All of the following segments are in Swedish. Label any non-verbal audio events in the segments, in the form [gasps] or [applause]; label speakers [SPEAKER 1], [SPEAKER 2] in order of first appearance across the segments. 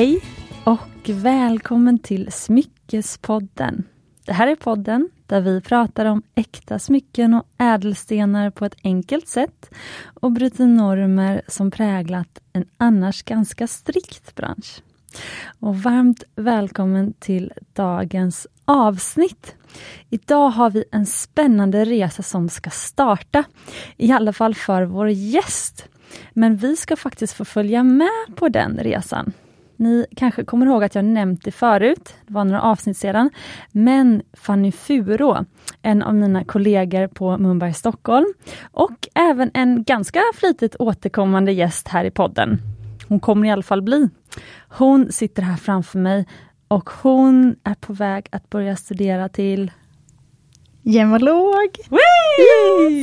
[SPEAKER 1] Hej och välkommen till Smyckespodden. Det här är podden där vi pratar om äkta smycken och ädelstenar på ett enkelt sätt och bryter normer som präglat en annars ganska strikt bransch. Och varmt välkommen till dagens avsnitt. Idag har vi en spännande resa som ska starta, i alla fall för vår gäst. Men vi ska faktiskt få följa med på den resan. Ni kanske kommer ihåg att jag nämnt det förut, det var några avsnitt sedan. Men Fanny Furo, en av mina kollegor på Mumbai Stockholm och även en ganska flitigt återkommande gäst här i podden. Hon kommer i alla fall bli. Hon sitter här framför mig och hon är på väg att börja studera till
[SPEAKER 2] Gemolog!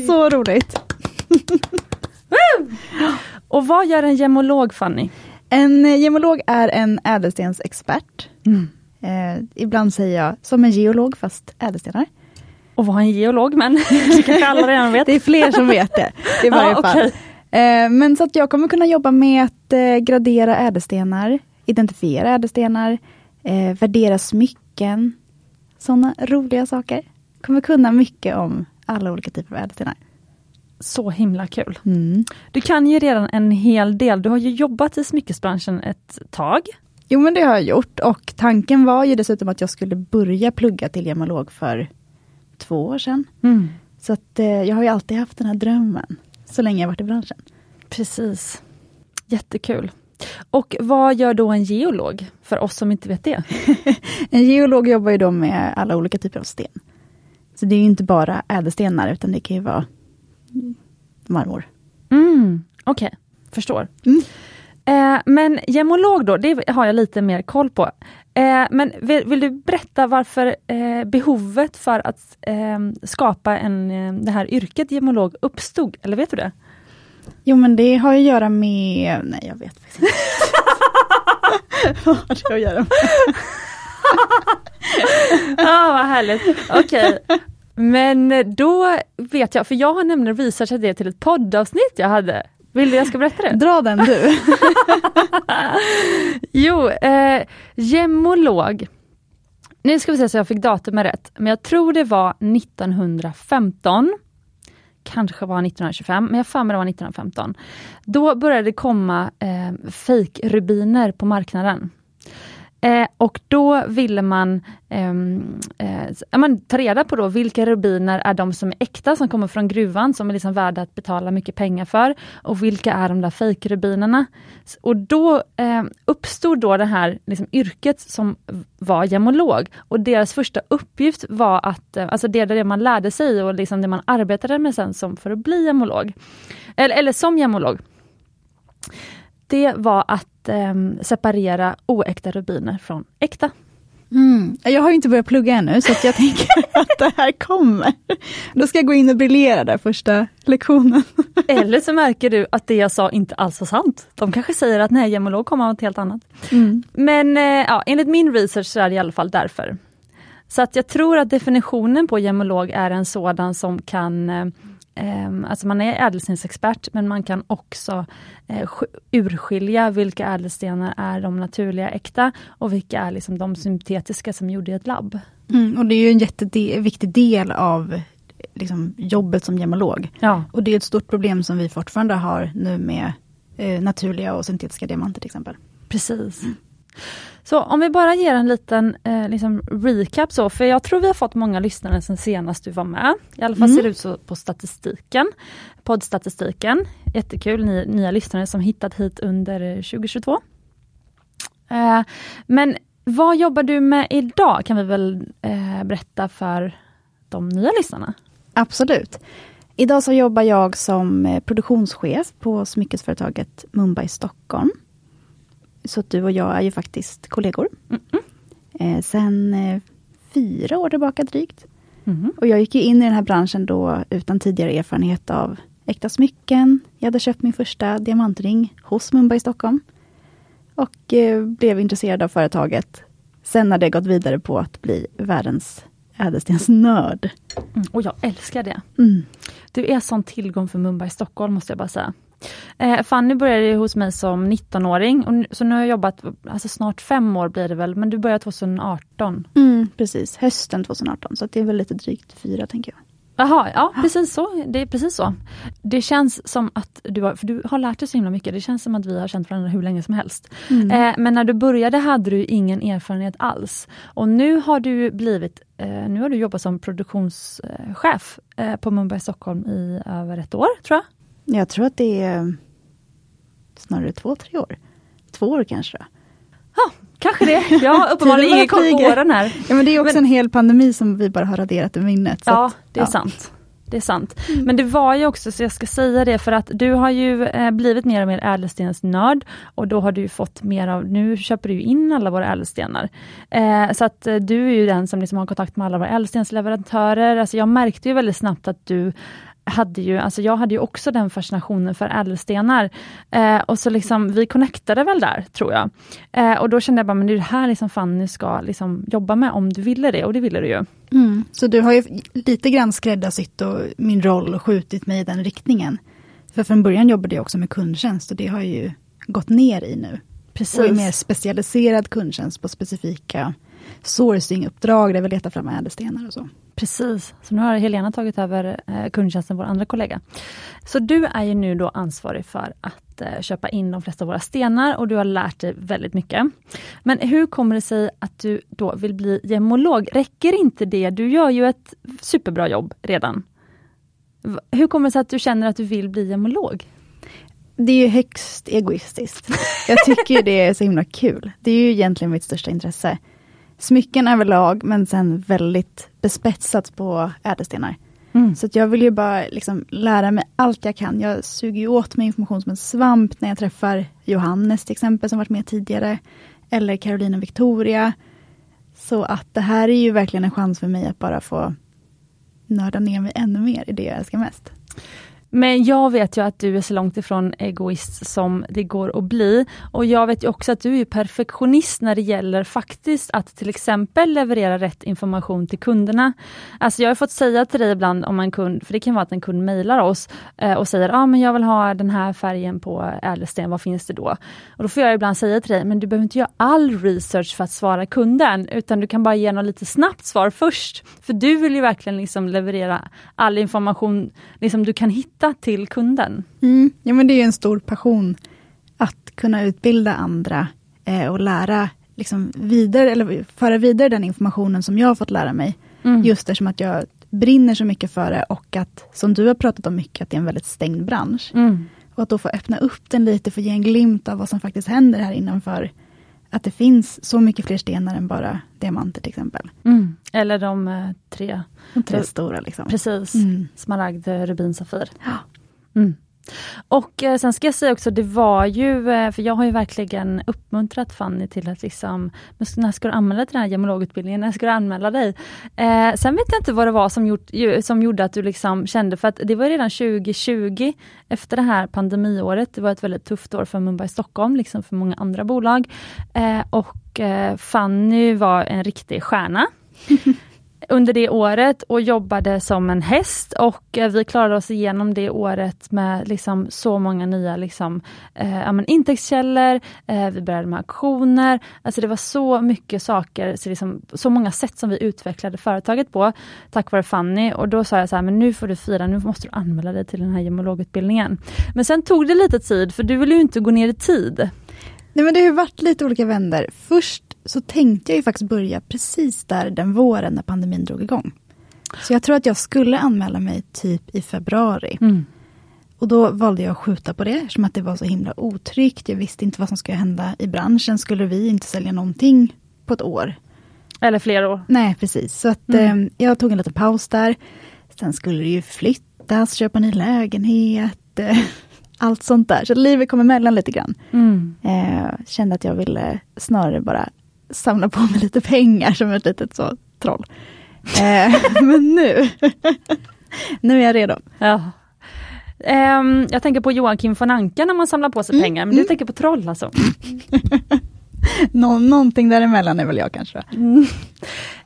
[SPEAKER 2] Så roligt! [laughs]
[SPEAKER 1] och vad gör en gemolog Fanny?
[SPEAKER 2] En gemolog är en ädelstensexpert. Mm. Eh, ibland säger jag som en geolog fast ädelstenar.
[SPEAKER 1] Och vad är en geolog? Men [laughs] det kanske alla redan vet.
[SPEAKER 2] det är fler som vet det i varje ja, fall. Okay. Eh, men så att jag kommer kunna jobba med att eh, gradera ädelstenar, identifiera ädelstenar, eh, värdera smycken, sådana roliga saker. Kommer kunna mycket om alla olika typer av ädelstenar.
[SPEAKER 1] Så himla kul. Mm. Du kan ju redan en hel del. Du har ju jobbat i smyckesbranschen ett tag.
[SPEAKER 2] Jo men det har jag gjort och tanken var ju dessutom att jag skulle börja plugga till gemolog för två år sedan. Mm. Så att eh, jag har ju alltid haft den här drömmen, så länge jag varit i branschen.
[SPEAKER 1] Precis. Jättekul. Och vad gör då en geolog, för oss som inte vet det? [laughs]
[SPEAKER 2] en geolog jobbar ju då med alla olika typer av sten. Så det är inte bara ädelstenar, utan det kan ju vara marmor.
[SPEAKER 1] Mm, Okej, okay. förstår. Mm. Eh, men gemolog då, det har jag lite mer koll på. Eh, men vill, vill, du berätta varför eh, behovet för att eh, skapa en, eh, det här yrket gemolog uppstod, eller vet du det?
[SPEAKER 2] Jo men det har att göra med, nej jag vet faktiskt inte. [laughs] Vad har det att göra med? [laughs]
[SPEAKER 1] ah, vad härligt, okej. Okay. Men då vet jag, för jag har nämligen researchat det till ett poddavsnitt jag hade. Vill du jag ska berätta det?
[SPEAKER 2] Dra den du. [laughs]
[SPEAKER 1] jo, eh, gemolog. Nu ska vi se så jag fick datumet rätt, men jag tror det var 1915 kanske var 1925, men jag för mig det var 1915. Då började det komma eh, fake-rubiner på marknaden. Eh, och då ville man ehm, eh, eh, man, ta reda på då vilka rubiner är de som är äkta, som kommer från gruvan, som är liksom värda att betala mycket pengar för. Och vilka är de där fejkrubinerna? Och då eh, uppstod då det här liksom, yrket som var gemolog. Och deras första uppgift var att, eh, alltså det, det man lärde sig och liksom det man arbetade med sen som för att bli gemolog. Eller, eller som gemolog det var att eh, separera oäkta rubiner från äkta.
[SPEAKER 2] Mm. Jag har inte börjat plugga ännu, så jag [laughs] tänker att det här kommer. Då ska jag gå in och briljera där första lektionen. [laughs]
[SPEAKER 1] Eller så märker du att det jag sa inte alls var sant. De kanske säger att nej, gemolog kommer av något helt annat. Mm. Men eh, ja, enligt min research så är det i alla fall därför. Så att jag tror att definitionen på gemolog är en sådan som kan eh, alltså man är ädelstensexpert, men man kan också uh, urskilja vilka ädelstenar är de naturliga, äkta och vilka är liksom de syntetiska som gjorda i ett labb.
[SPEAKER 2] Mm, och det är ju en jätteviktig del av liksom, jobbet som gemolog. Ja. Och det är ett stort problem som vi fortfarande har nu med uh, naturliga och syntetiska diamanter till exempel.
[SPEAKER 1] Precis. Mm. Så om vi bara ger en liten eh, liksom recap så, för jag tror vi har fått många lyssnare sen senast du var med. I alla fall mm. ser det ut så på statistiken, poddstatistiken. Jättekul, ni nya lyssnare som hittat hit under 2022. Eh, men vad jobbar du med idag kan vi väl eh, berätta för de nya lyssnarna?
[SPEAKER 2] Absolut. Idag så jobbar jag som eh, produktionschef på smyckesföretaget Mumbai Stockholm. Så att du och jag är ju faktiskt kollegor. Mm eh, sen eh, fyra år tillbaka drygt. Mm Och jag gick in i den här branschen då utan tidigare erfarenhet av äkta smycken. Jag hade köpt min första diamantring hos Mumbai i Stockholm. Och eh, blev intresserad av företaget. Sen har det gått vidare på att bli världens ädelstensnörd.
[SPEAKER 1] Mm, och jag älskar det. Mm. Du är sån tillgång för Mumbai i Stockholm måste jag bara säga. Eh, Fanny började hos mig som 19-åring, och, så nu har jag jobbat, alltså snart fem år blir det väl, men du började 2018.
[SPEAKER 2] Mm, precis, hösten 2018. Så det är väl lite drygt fyra tänker jag.
[SPEAKER 1] Jaha, ja precis så. Det är precis så. Det känns som att du har, för du har lärt dig så himla mycket, det känns som att vi har känt varandra hur länge som helst.
[SPEAKER 2] Mm.
[SPEAKER 1] Eh, men när du började hade du ingen erfarenhet alls. Och nu har du blivit, eh, nu har du jobbat som produktionschef eh, på Mumbai Stockholm i över ett år, tror jag.
[SPEAKER 2] Jag tror att det är snarare två, tre år. Två år kanske.
[SPEAKER 1] Ja, kanske det. Jag har [laughs] uppenbarligen ingen koll på åren här.
[SPEAKER 2] Ja men det är också
[SPEAKER 1] Men-
[SPEAKER 2] en hel pandemi som vi bara har raderat ur minnet.
[SPEAKER 1] Ja,
[SPEAKER 2] att,
[SPEAKER 1] det är
[SPEAKER 2] ja.
[SPEAKER 1] sant. Det är sant. Men det var ju också, så jag ska säga det, för att du har ju eh, blivit mer och mer ädelstensnörd och då har du fått mer av, nu köper du in alla våra ädelstenar. Eh, så att eh, du är ju den som liksom har kontakt med alla våra ädelstensleverantörer. Alltså jag märkte ju väldigt snabbt att du hade ju, alltså jag hade ju också den fascinationen för ädelstenar. Eh, och så liksom, vi connectade väl där, tror jag. Eh, och då kände jag bara, men det är det här liksom Fanny ska liksom jobba med om du ville det, och det ville du ju.
[SPEAKER 2] Mm. Så du har ju lite grann skräddarsytt och min roll och skjutit mig i den riktningen. För från början jobbade jag också med kundtjänst och det har jag ju gått ner i nu.
[SPEAKER 1] Precis.
[SPEAKER 2] Och är mer specialiserad kundtjänst på specifika sourcinguppdrag där vi letar fram ädelstenar och så.
[SPEAKER 1] Precis, så nu har Helena tagit över eh, kundtjänsten, vår andra kollega. Så du är ju nu då ansvarig för att eh, köpa in de flesta av våra stenar och du har lärt dig väldigt mycket. Men hur kommer det sig att du då vill bli gemolog? Räcker inte det? Du gör ju ett superbra jobb redan. Hur kommer det sig att du känner att du vill bli gemolog?
[SPEAKER 2] Det är ju högst egoistiskt. Jag tycker det är så himla kul. Det är ju egentligen mitt största intresse. Smycken överlag, men sen väldigt bespetsat på ädelstenar.
[SPEAKER 1] Mm.
[SPEAKER 2] Så jag vill ju bara liksom lära mig allt jag kan. Jag suger ju åt mig information som en svamp när jag träffar Johannes till exempel, som varit med tidigare. Eller Carolina Victoria. Så att det här är ju verkligen en chans för mig att bara få nörda ner mig ännu mer i det jag älskar mest.
[SPEAKER 1] Men jag vet ju att du är så långt ifrån egoist som det går att bli. Och jag vet ju också att du är perfektionist när det gäller faktiskt att till exempel leverera rätt information till kunderna. Alltså jag har fått säga till dig ibland om en kund, för det kan vara att en kund mejlar oss eh, och säger ah, men jag vill ha den här färgen på ädelsten, vad finns det då? Och då får jag ibland säga till dig, men du behöver inte göra all research för att svara kunden, utan du kan bara ge något lite snabbt svar först. För du vill ju verkligen liksom leverera all information liksom du kan hitta till kunden.
[SPEAKER 2] Mm. Ja, men det är en stor passion att kunna utbilda andra eh, och lära liksom, vidare, eller föra vidare den informationen som jag har fått lära mig.
[SPEAKER 1] Mm.
[SPEAKER 2] Just eftersom att jag brinner så mycket för det och att, som du har pratat om mycket, att det är en väldigt stängd bransch.
[SPEAKER 1] Mm.
[SPEAKER 2] Och att då få öppna upp den lite, få ge en glimt av vad som faktiskt händer här innanför. Att det finns så mycket fler stenar än bara diamanter till exempel.
[SPEAKER 1] Mm. Eller de eh, tre,
[SPEAKER 2] De tre stora liksom.
[SPEAKER 1] precis.
[SPEAKER 2] Mm.
[SPEAKER 1] Smaragd, rubin, safir.
[SPEAKER 2] Ja.
[SPEAKER 1] Mm. Och eh, sen ska jag säga också, det var ju, eh, för jag har ju verkligen uppmuntrat Fanny till att liksom, när ska du anmäla dig till den här gemologutbildningen? När ska du anmäla dig? Eh, sen vet jag inte vad det var som, gjort, ju- som gjorde att du liksom kände, för att det var redan 2020, efter det här pandemiåret, det var ett väldigt tufft år för Mumbai Stockholm, liksom för många andra bolag. Eh, och eh, Fanny var en riktig stjärna [laughs] under det året och jobbade som en häst och eh, vi klarade oss igenom det året med liksom så många nya liksom, eh, men intäktskällor, eh, vi började med auktioner, alltså det var så mycket saker, så, liksom, så många sätt som vi utvecklade företaget på tack vare Fanny och då sa jag så här, men nu får du fira, nu måste du anmäla dig till den här gemologutbildningen. Men sen tog det lite tid för du ville ju inte gå ner i tid.
[SPEAKER 2] Nej, men det har varit lite olika vändor. Först så tänkte jag ju faktiskt börja precis där den våren när pandemin drog igång. Så jag tror att jag skulle anmäla mig typ i februari.
[SPEAKER 1] Mm.
[SPEAKER 2] Och då valde jag att skjuta på det eftersom att det var så himla otryggt. Jag visste inte vad som skulle hända i branschen. Skulle vi inte sälja någonting på ett år?
[SPEAKER 1] Eller flera år.
[SPEAKER 2] Nej, precis. Så att
[SPEAKER 1] Mm.
[SPEAKER 2] eh, jag tog en liten paus där. Sen skulle det ju flyttas, köpa ny lägenhet, [laughs] allt sånt där. Så livet kom emellan lite grann.
[SPEAKER 1] Mm.
[SPEAKER 2] Eh, kände att jag ville snarare bara samla på mig lite pengar som ett litet så troll. Eh, [laughs] men nu, [laughs] nu är jag redo.
[SPEAKER 1] Ja. Ehm, jag tänker på Joakim von Anka när man samlar på sig
[SPEAKER 2] Mm,
[SPEAKER 1] pengar, men du
[SPEAKER 2] mm.
[SPEAKER 1] tänker på troll alltså? [laughs] [laughs]
[SPEAKER 2] Nå någonting däremellan är väl jag kanske.
[SPEAKER 1] Mm.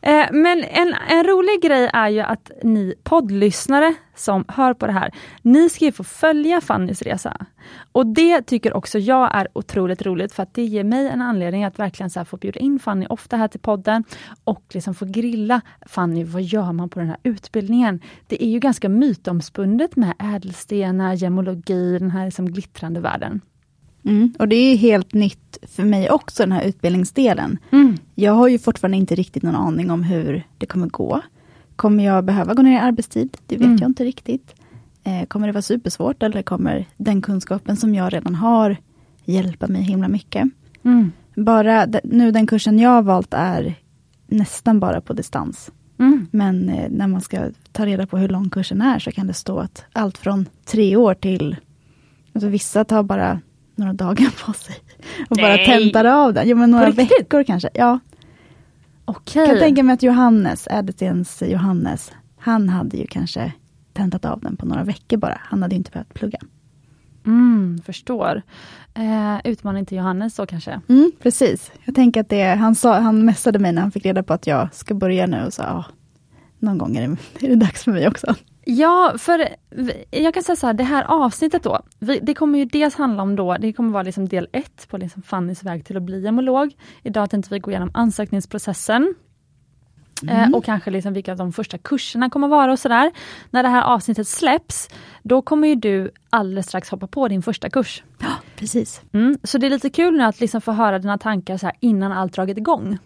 [SPEAKER 1] Eh, men en, en rolig grej är ju att ni poddlyssnare som hör på det här, ni ska ju få följa Fannys resa. Och det tycker också jag är otroligt roligt för att det ger mig en anledning att verkligen så få bjuda in Fanny ofta här till podden och liksom få grilla Fanny, vad gör man på den här utbildningen? Det är ju ganska mytomspunnet med ädelstenar, gemologi, den här liksom glittrande världen.
[SPEAKER 2] Mm, och det är helt nytt för mig också, den här utbildningsdelen.
[SPEAKER 1] Mm.
[SPEAKER 2] Jag har ju fortfarande inte riktigt någon aning om hur det kommer gå. Kommer jag behöva gå ner i arbetstid? Det vet
[SPEAKER 1] Mm.
[SPEAKER 2] jag inte riktigt. Eh, kommer det vara supersvårt eller kommer den kunskapen som jag redan har hjälpa mig himla mycket?
[SPEAKER 1] Mm.
[SPEAKER 2] Bara nu den kursen jag har valt är nästan bara på distans.
[SPEAKER 1] Mm.
[SPEAKER 2] Men eh, när man ska ta reda på hur lång kursen är så kan det stå att allt från tre år till, alltså vissa tar bara några dagar på sig och bara
[SPEAKER 1] Nej.
[SPEAKER 2] tentar av den. Jo men några veckor kanske. Ja,
[SPEAKER 1] Okej.
[SPEAKER 2] kan tänka mig att Johannes, Ädelstens Johannes, han hade ju kanske tentat av den på några veckor bara. Han hade ju inte behövt plugga.
[SPEAKER 1] Mm, förstår. Eh, utmaning till Johannes så kanske.
[SPEAKER 2] Mm, precis. Jag tänker att det, han, sa, han messade mig när han fick reda på att jag ska börja nu och sa, någon gång är det, [laughs] är det dags för mig också.
[SPEAKER 1] Ja, för jag kan säga så här, det här avsnittet då, vi, det kommer ju dels handla om då, det kommer vara liksom del ett på liksom Fannys väg till att bli gemolog. Idag tänkte vi gå igenom ansökningsprocessen. Eh, och kanske liksom vilka de första kurserna kommer vara och sådär. När det här avsnittet släpps, då kommer ju du alldeles strax hoppa på din första kurs.
[SPEAKER 2] Ja, precis.
[SPEAKER 1] Mm, så det är lite kul nu att liksom få höra dina tankar så här innan allt dragit igång.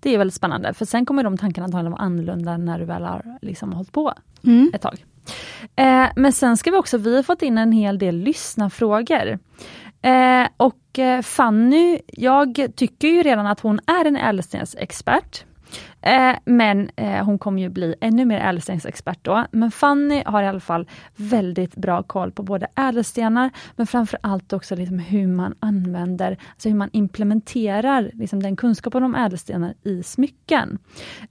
[SPEAKER 1] Det är väldigt spännande, för sen kommer de tankarna antagligen vara annorlunda när du väl har liksom hållit på
[SPEAKER 2] Mm.
[SPEAKER 1] ett tag. Eh, men sen ska vi också, vi har fått in en hel del lyssnarfrågor. Eh, och eh, Fanny, jag tycker ju redan att hon är en ädelstensexpert. Eh, men eh, hon kommer ju bli ännu mer ädelstensexpert då. Men Fanny har i alla fall väldigt bra koll på både ädelstenar, men framför allt också liksom hur man använder, alltså hur man implementerar liksom den kunskapen om ädelstenar i smycken.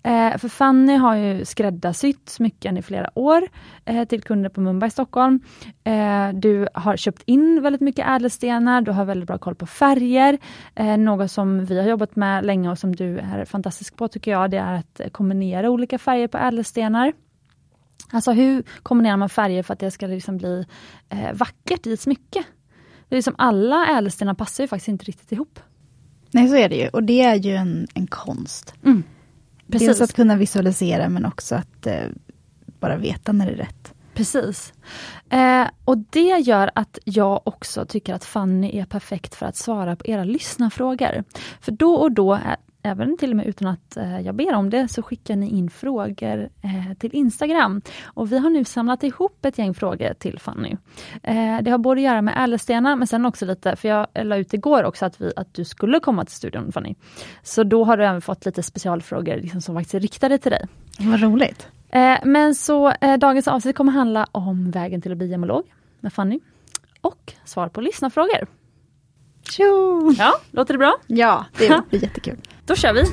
[SPEAKER 1] Eh, för Fanny har ju skräddarsytt smycken i flera år eh, till kunder på Mumbai i Stockholm. Eh, du har köpt in väldigt mycket ädelstenar, du har väldigt bra koll på färger. Eh, något som vi har jobbat med länge och som du är fantastisk på tycker jag, det är att kombinera olika färger på ädelstenar. Alltså hur kombinerar man färger för att det ska liksom bli eh, vackert i ett smycke? Det är liksom alla ädelstenar passar ju faktiskt inte riktigt ihop.
[SPEAKER 2] Nej, så är det ju. Och det är ju en, en konst.
[SPEAKER 1] Mm.
[SPEAKER 2] Dels
[SPEAKER 1] Precis.
[SPEAKER 2] att kunna visualisera, men också att eh, bara veta när det är rätt.
[SPEAKER 1] Precis. Eh, och det gör att jag också tycker att Fanny är perfekt för att svara på era lyssnarfrågor. För då och då, eh, även till och med utan att eh, jag ber om det, så skickar ni in frågor eh, till Instagram. Och vi har nu samlat ihop ett gäng frågor till Fanny. Eh, det har både att göra med ädelstenar, men sen också lite, för jag la ut igår också att, vi, att du skulle komma till studion Fanny. Så då har du även fått lite specialfrågor liksom, som faktiskt är riktade till dig.
[SPEAKER 2] Vad roligt.
[SPEAKER 1] Men så dagens avsnitt kommer handla om vägen till att bli gemolog med Fanny. Och svar på lyssnarfrågor.
[SPEAKER 2] Tjo!
[SPEAKER 1] Ja, låter det bra?
[SPEAKER 2] Ja, det blir jättekul.
[SPEAKER 1] Då kör vi!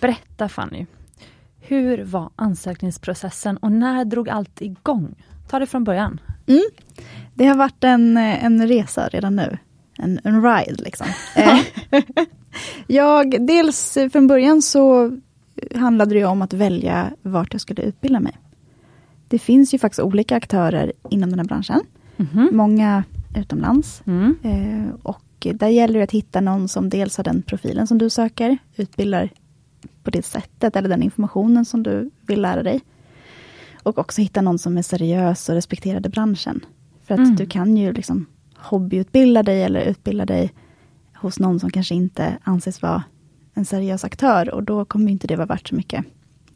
[SPEAKER 1] Berätta Fanny, hur var ansökningsprocessen och när drog allt igång? Ta det från början.
[SPEAKER 2] Mm. Det har varit en, en resa redan nu. En, en ride liksom. Eh, [laughs] jag, dels eh, från början så handlade det om att välja vart jag skulle utbilda mig. Det finns ju faktiskt olika aktörer inom den här branschen.
[SPEAKER 1] Mhm.
[SPEAKER 2] Många utomlands.
[SPEAKER 1] Mm.
[SPEAKER 2] Eh, och där gäller det att hitta någon som dels har den profilen som du söker, utbildar på det sättet, eller den informationen som du vill lära dig. Och också hitta någon som är seriös och respekterade branschen. För att
[SPEAKER 1] Mm.
[SPEAKER 2] du kan ju liksom hobbyutbilda dig eller utbilda dig hos någon som kanske inte anses vara en seriös aktör och då kommer inte det vara värt så mycket.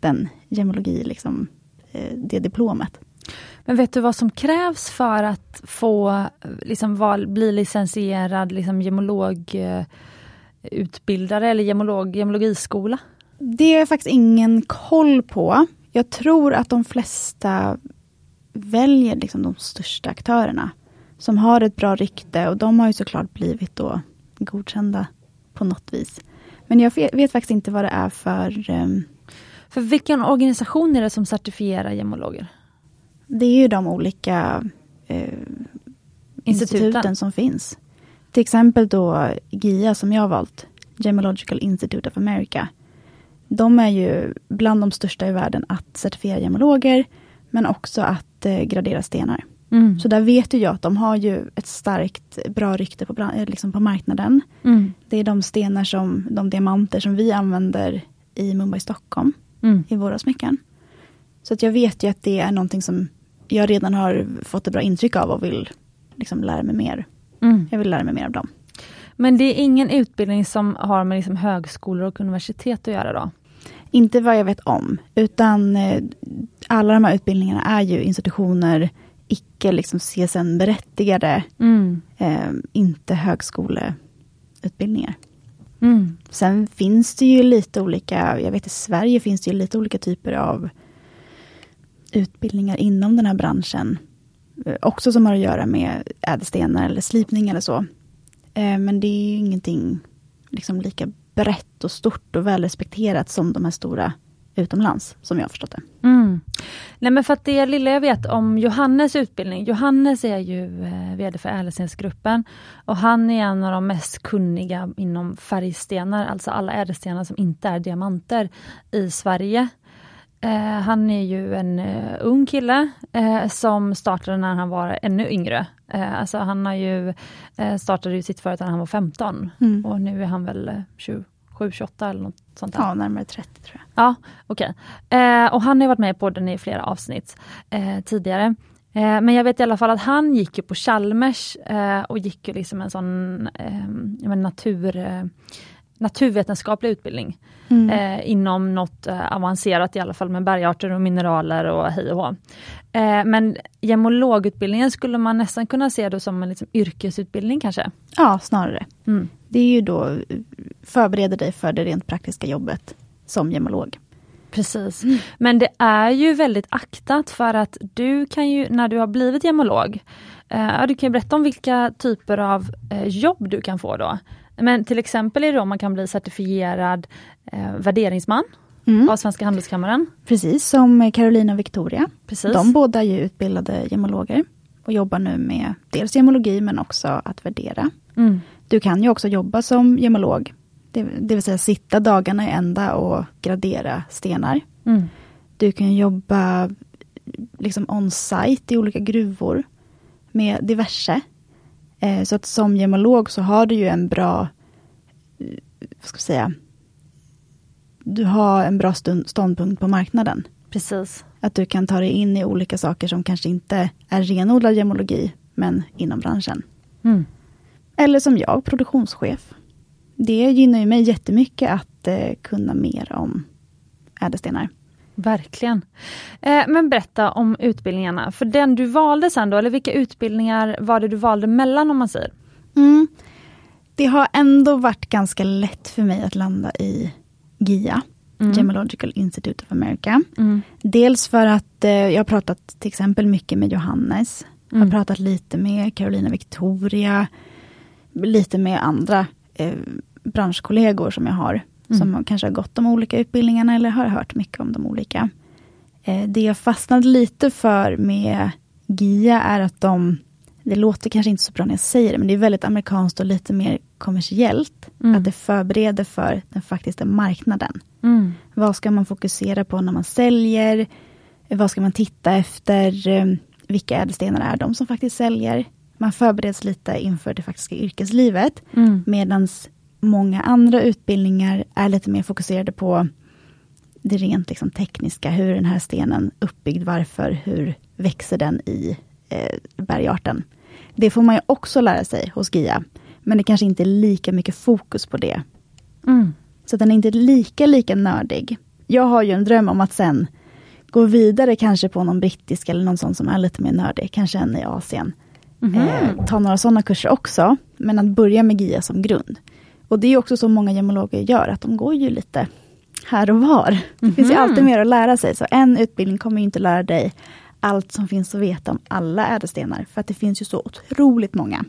[SPEAKER 2] Den gemologi, liksom, eh, det diplomet.
[SPEAKER 1] Men vet du vad som krävs för att få liksom, bli licensierad liksom, gemologutbildare eller gemolog, gemologiskola?
[SPEAKER 2] Det har jag faktiskt ingen koll på. Jag tror att de flesta väljer liksom de största aktörerna. Som har ett bra rykte och de har ju såklart blivit då godkända på något vis. Men jag vet, faktiskt inte vad det är för... ehm,
[SPEAKER 1] För vilken organisation är det som certifierar gemologer?
[SPEAKER 2] Det är ju de olika eh,
[SPEAKER 1] Instituten.
[SPEAKER 2] instituten som finns. Till exempel då GIA som jag har valt, Gemological Institute of America. De är ju bland de största i världen att certifiera gemologer, men också att eh, gradera stenar.
[SPEAKER 1] Mm.
[SPEAKER 2] Så där vet ju jag att de har ju ett starkt, bra rykte på, liksom på marknaden.
[SPEAKER 1] Mm.
[SPEAKER 2] Det är de stenar som, de diamanter som vi använder i Mumbai, Stockholm,
[SPEAKER 1] Mm.
[SPEAKER 2] i våra smycken. Så att jag vet ju att det är någonting som jag redan har fått ett bra intryck av och vill liksom lära mig mer.
[SPEAKER 1] Mm.
[SPEAKER 2] Jag vill lära mig mer av dem.
[SPEAKER 1] Men det är ingen utbildning som har med liksom högskolor och universitet att göra då?
[SPEAKER 2] Inte vad jag vet om, utan eh, alla de här utbildningarna är ju institutioner, icke liksom CSN-berättigade,
[SPEAKER 1] Mm.
[SPEAKER 2] eh, inte högskoleutbildningar.
[SPEAKER 1] Mm.
[SPEAKER 2] Sen finns det ju lite olika, jag vet i Sverige finns det ju lite olika typer av utbildningar inom den här branschen. Eh, Också som har att göra med ädelstenar eller slipning eller så. Eh, Men det är ju ingenting liksom lika brett och stort och välrespekterat som de här stora utomlands, som jag har förstått det.
[SPEAKER 1] Mm. Nej men för att det lilla jag vet om Johannes utbildning, Johannes är ju eh, VD för Ädelstensgruppen och han är en av de mest kunniga inom färgstenar, alltså alla ädelstenar som inte är diamanter i Sverige. Eh, han är ju en eh, ung kille eh, som startade när han var ännu yngre. Eh, alltså han har ju eh, startade ju sitt företag när han var 15
[SPEAKER 2] Mm.
[SPEAKER 1] och nu är han väl eh, 27, 28 eller något sånt där.
[SPEAKER 2] Ja, närmare 30 tror jag.
[SPEAKER 1] Ja, okej. Eh, och han har varit med i podden i flera avsnitt eh, tidigare. Eh, men jag vet i alla fall att han gick ju på Chalmers eh, och gick ju liksom en sån eh, natur, naturvetenskaplig utbildning.
[SPEAKER 2] Mm.
[SPEAKER 1] Inom något avancerat i alla fall med bergarter och mineraler och hej och hå. Men gemologutbildningen skulle man nästan kunna se då som en liksom, yrkesutbildning kanske?
[SPEAKER 2] Ja, snarare.
[SPEAKER 1] Mm.
[SPEAKER 2] Det är ju då förbereder dig för det rent praktiska jobbet som gemolog.
[SPEAKER 1] Precis. Men det är ju väldigt aktat för att du kan ju, när du har blivit gemolog, eh, du kan ju berätta om vilka typer av eh, jobb du kan få då. Men till exempel är det om man kan bli certifierad eh, värderingsman
[SPEAKER 2] Mm.
[SPEAKER 1] av Svenska Handelskammaren.
[SPEAKER 2] Precis som Carolina och Victoria.
[SPEAKER 1] Precis.
[SPEAKER 2] De båda är ju utbildade gemologer och jobbar nu med dels gemologi men också att värdera.
[SPEAKER 1] Mm.
[SPEAKER 2] Du kan ju också jobba som gemolog, det, det vill säga sitta dagarna i ända och gradera stenar.
[SPEAKER 1] Mm.
[SPEAKER 2] Du kan jobba liksom on-site i olika gruvor med diverse. Eh, så att som gemolog så har du ju en bra, eh, vad ska jag säga, du har en bra stund, ståndpunkt på marknaden.
[SPEAKER 1] Precis.
[SPEAKER 2] Att du kan ta dig in i olika saker som kanske inte är renodlad gemologi, men inom branschen.
[SPEAKER 1] Mm.
[SPEAKER 2] Eller som jag, produktionschef. Det gynnar ju mig jättemycket att eh, kunna mer om ädelstenar.
[SPEAKER 1] Verkligen. Eh, men berätta om utbildningarna, för den du valde sen då, eller vilka utbildningar var det du valde mellan om man säger?
[SPEAKER 2] Mm. Det har ändå varit ganska lätt för mig att landa i GIA,
[SPEAKER 1] Mm.
[SPEAKER 2] Gemological Institute of America.
[SPEAKER 1] Mm.
[SPEAKER 2] Dels för att eh, jag har pratat till exempel mycket med Johannes. Jag har
[SPEAKER 1] Mm.
[SPEAKER 2] pratat lite med Carolina Victoria. Lite med andra eh, branschkollegor som jag har.
[SPEAKER 1] Mm.
[SPEAKER 2] Som kanske har gått de olika utbildningarna eller har hört mycket om de olika. Eh, det jag fastnade lite för med GIA är att de, det låter kanske inte så bra när jag säger det, men det är väldigt amerikanskt och lite mer kommersiellt.
[SPEAKER 1] Mm.
[SPEAKER 2] Att det förbereder för den faktiska marknaden.
[SPEAKER 1] Mm.
[SPEAKER 2] Vad ska man fokusera på när man säljer? Vad ska man titta efter? Eh, Vilka ädelstenar är de som faktiskt säljer? Man förbereds lite inför det faktiska yrkeslivet.
[SPEAKER 1] Mm.
[SPEAKER 2] Medan många andra utbildningar är lite mer fokuserade på det rent liksom tekniska. Hur är den här stenen uppbyggd? Varför? Hur växer den i eh, bergarten? Det får man ju också lära sig hos GIA. Men det kanske inte är lika mycket fokus på det
[SPEAKER 1] Mm.
[SPEAKER 2] så den är inte lika, lika nördig. Jag har ju en dröm om att sen gå vidare kanske på någon brittisk eller någon sån som är lite mer nördig, kanske en i Asien.
[SPEAKER 1] Mhm.
[SPEAKER 2] Eh, ta några sådana kurser också, men att börja med GIA som grund. Och det är också så många gemologer gör, att de går ju lite här och var. Det finns ju
[SPEAKER 1] Mhm.
[SPEAKER 2] alltid mer att lära sig, så en utbildning kommer ju inte lära dig allt som finns att veta om alla ädelstenar, för att det finns ju så otroligt många.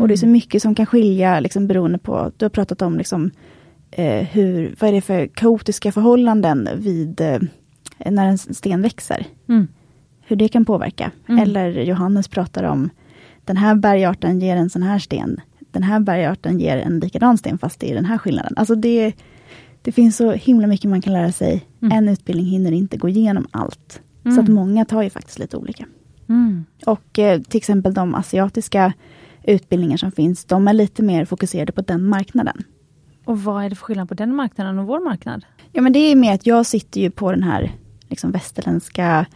[SPEAKER 2] Och det är så mycket som kan skilja liksom, beroende på, du har pratat om liksom, eh, hur, vad är det för kaotiska förhållanden vid eh, när en sten växer.
[SPEAKER 1] Mm.
[SPEAKER 2] hur det kan påverka.
[SPEAKER 1] Mm.
[SPEAKER 2] Eller Johannes pratar om den här bergarten ger en sån här sten. Den här bergarten ger en likadan sten fast det är den här skillnaden. Alltså det, det finns så himla mycket man kan lära sig.
[SPEAKER 1] Mm.
[SPEAKER 2] En utbildning hinner inte gå igenom allt.
[SPEAKER 1] Mm.
[SPEAKER 2] Så att många tar ju faktiskt lite olika.
[SPEAKER 1] Mm.
[SPEAKER 2] Och eh, till exempel de asiatiska utbildningar som finns, de är lite mer fokuserade på den marknaden.
[SPEAKER 1] Och vad är det för skillnad på den marknaden och vår marknad?
[SPEAKER 2] Ja men det är med att jag sitter ju på den här liksom västerländska,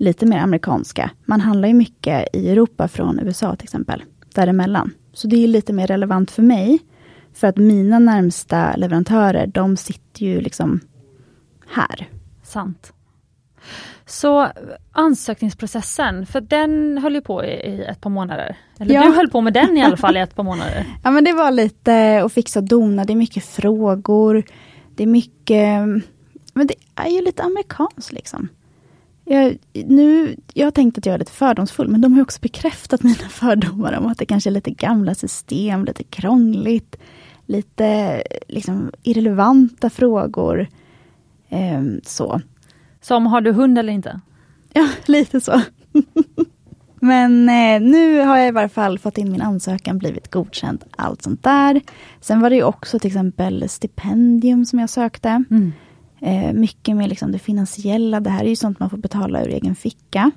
[SPEAKER 2] lite mer amerikanska. Man handlar ju mycket i Europa från USA till exempel, däremellan. Så det är lite mer relevant för mig. För att mina närmsta leverantörer, de sitter ju liksom här.
[SPEAKER 1] Sant. Så ansökningsprocessen, för den höll ju på i, ett par månader. Eller
[SPEAKER 2] Ja.
[SPEAKER 1] du höll på med den i alla fall i ett par månader. [laughs]
[SPEAKER 2] Ja men det var lite att fixa och dona, det är mycket frågor. Det är mycket, men det är ju lite amerikanskt liksom. Jag, nu, jag har tänkt att jag är lite fördomsfull, men de har också bekräftat [laughs] mina fördomar om att det kanske är lite gamla system, lite krångligt, lite liksom irrelevanta frågor. Ehm, så.
[SPEAKER 1] Som har du hund eller inte? [laughs]
[SPEAKER 2] Ja, lite så. [laughs] Men eh, nu har jag i varje fall fått in min ansökan, blivit godkänd, allt sånt där. Sen var det ju också till exempel stipendium som jag sökte.
[SPEAKER 1] Mm.
[SPEAKER 2] Eh, mycket med liksom det finansiella, det här är ju sånt man får betala ur egen ficka.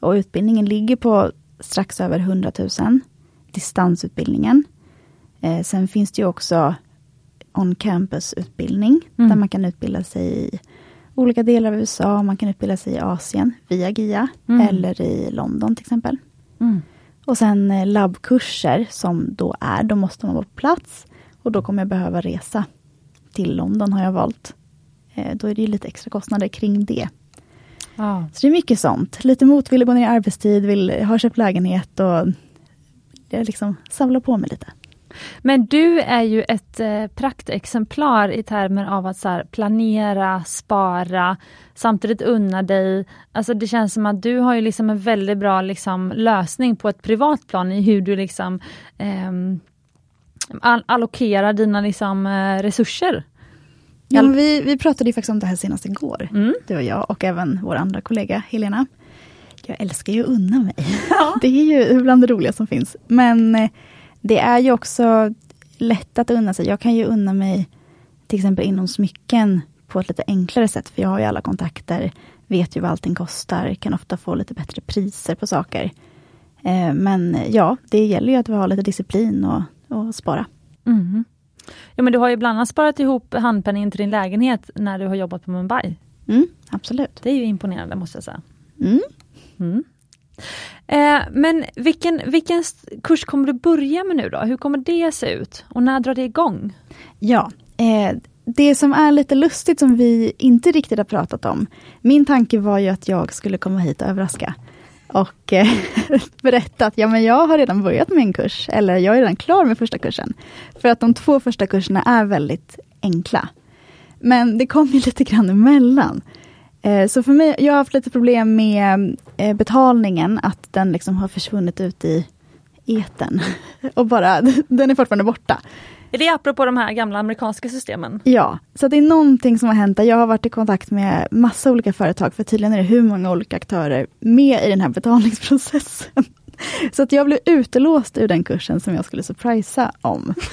[SPEAKER 2] Och utbildningen ligger på strax över 100 000, distansutbildningen. Eh, sen finns det ju också on-campus-utbildning,
[SPEAKER 1] Mm.
[SPEAKER 2] där man kan utbilda sig i olika delar av USA, man kan utbilda sig i Asien via GIA,
[SPEAKER 1] Mm.
[SPEAKER 2] eller i London till exempel.
[SPEAKER 1] Mm.
[SPEAKER 2] Och sen eh, labbkurser som då är, då måste man vara på plats. Och då kommer jag behöva resa till London har jag valt. Eh, då är det ju lite extra kostnader kring det.
[SPEAKER 1] Ja.
[SPEAKER 2] Så det är mycket sånt. Lite motvillig, gå ner i arbetstid, vill, har köpt lägenhet och jag liksom samlar på mig lite.
[SPEAKER 1] Men du är ju ett eh, praktexemplar i termer av att så här, planera, spara, samtidigt unna dig. Alltså det känns som att du har ju liksom en väldigt bra liksom, lösning på ett privat plan i hur du liksom all- allokerar dina liksom, eh, resurser.
[SPEAKER 2] Ja, vi, vi pratade ju faktiskt om det här senast igår.
[SPEAKER 1] Mm.
[SPEAKER 2] Du och jag och även vår andra kollega Helena. Jag älskar ju att unna mig. [laughs] Det är ju bland det roliga som finns. Men eh, det är ju också lätt att unna sig. Jag kan ju unna mig till exempel inom smycken på ett lite enklare sätt. För jag har ju alla kontakter, vet ju vad allting kostar, kan ofta få lite bättre priser på saker. Eh, Men ja, det gäller ju att vi har lite disciplin och, och spara.
[SPEAKER 1] Mm. Ja, men du har ju bland annat sparat ihop handpenningen till din lägenhet när du har jobbat på Mumbai.
[SPEAKER 2] Mm, absolut.
[SPEAKER 1] Det är ju imponerande måste jag säga.
[SPEAKER 2] Mm.
[SPEAKER 1] Mm. Eh, men vilken, vilken kurs kommer du börja med nu då? Hur kommer det se ut? Och när drar det igång?
[SPEAKER 2] Ja, eh, det som är lite lustigt som vi inte riktigt har pratat om. Min tanke var ju att jag skulle komma hit och överraska. Och eh, [laughs] berätta att ja, men jag har redan börjat med en kurs, eller jag är redan klar med första kursen. För att de två första kurserna är väldigt enkla. Men det kom ju [laughs] lite grann emellan. Eh, så för mig, jag har haft lite problem med eh, betalningen, att den liksom har försvunnit ut i eten. [laughs] Och bara, den är fortfarande borta.
[SPEAKER 1] Är det apropå de här gamla amerikanska systemen?
[SPEAKER 2] Ja, så det är någonting som har hänt där. Jag har varit i kontakt med massa olika företag, för tydligen är det hur många olika aktörer med i den här betalningsprocessen. [laughs] Så att jag blev utelåst ur den kursen som jag skulle surprisa om. [laughs]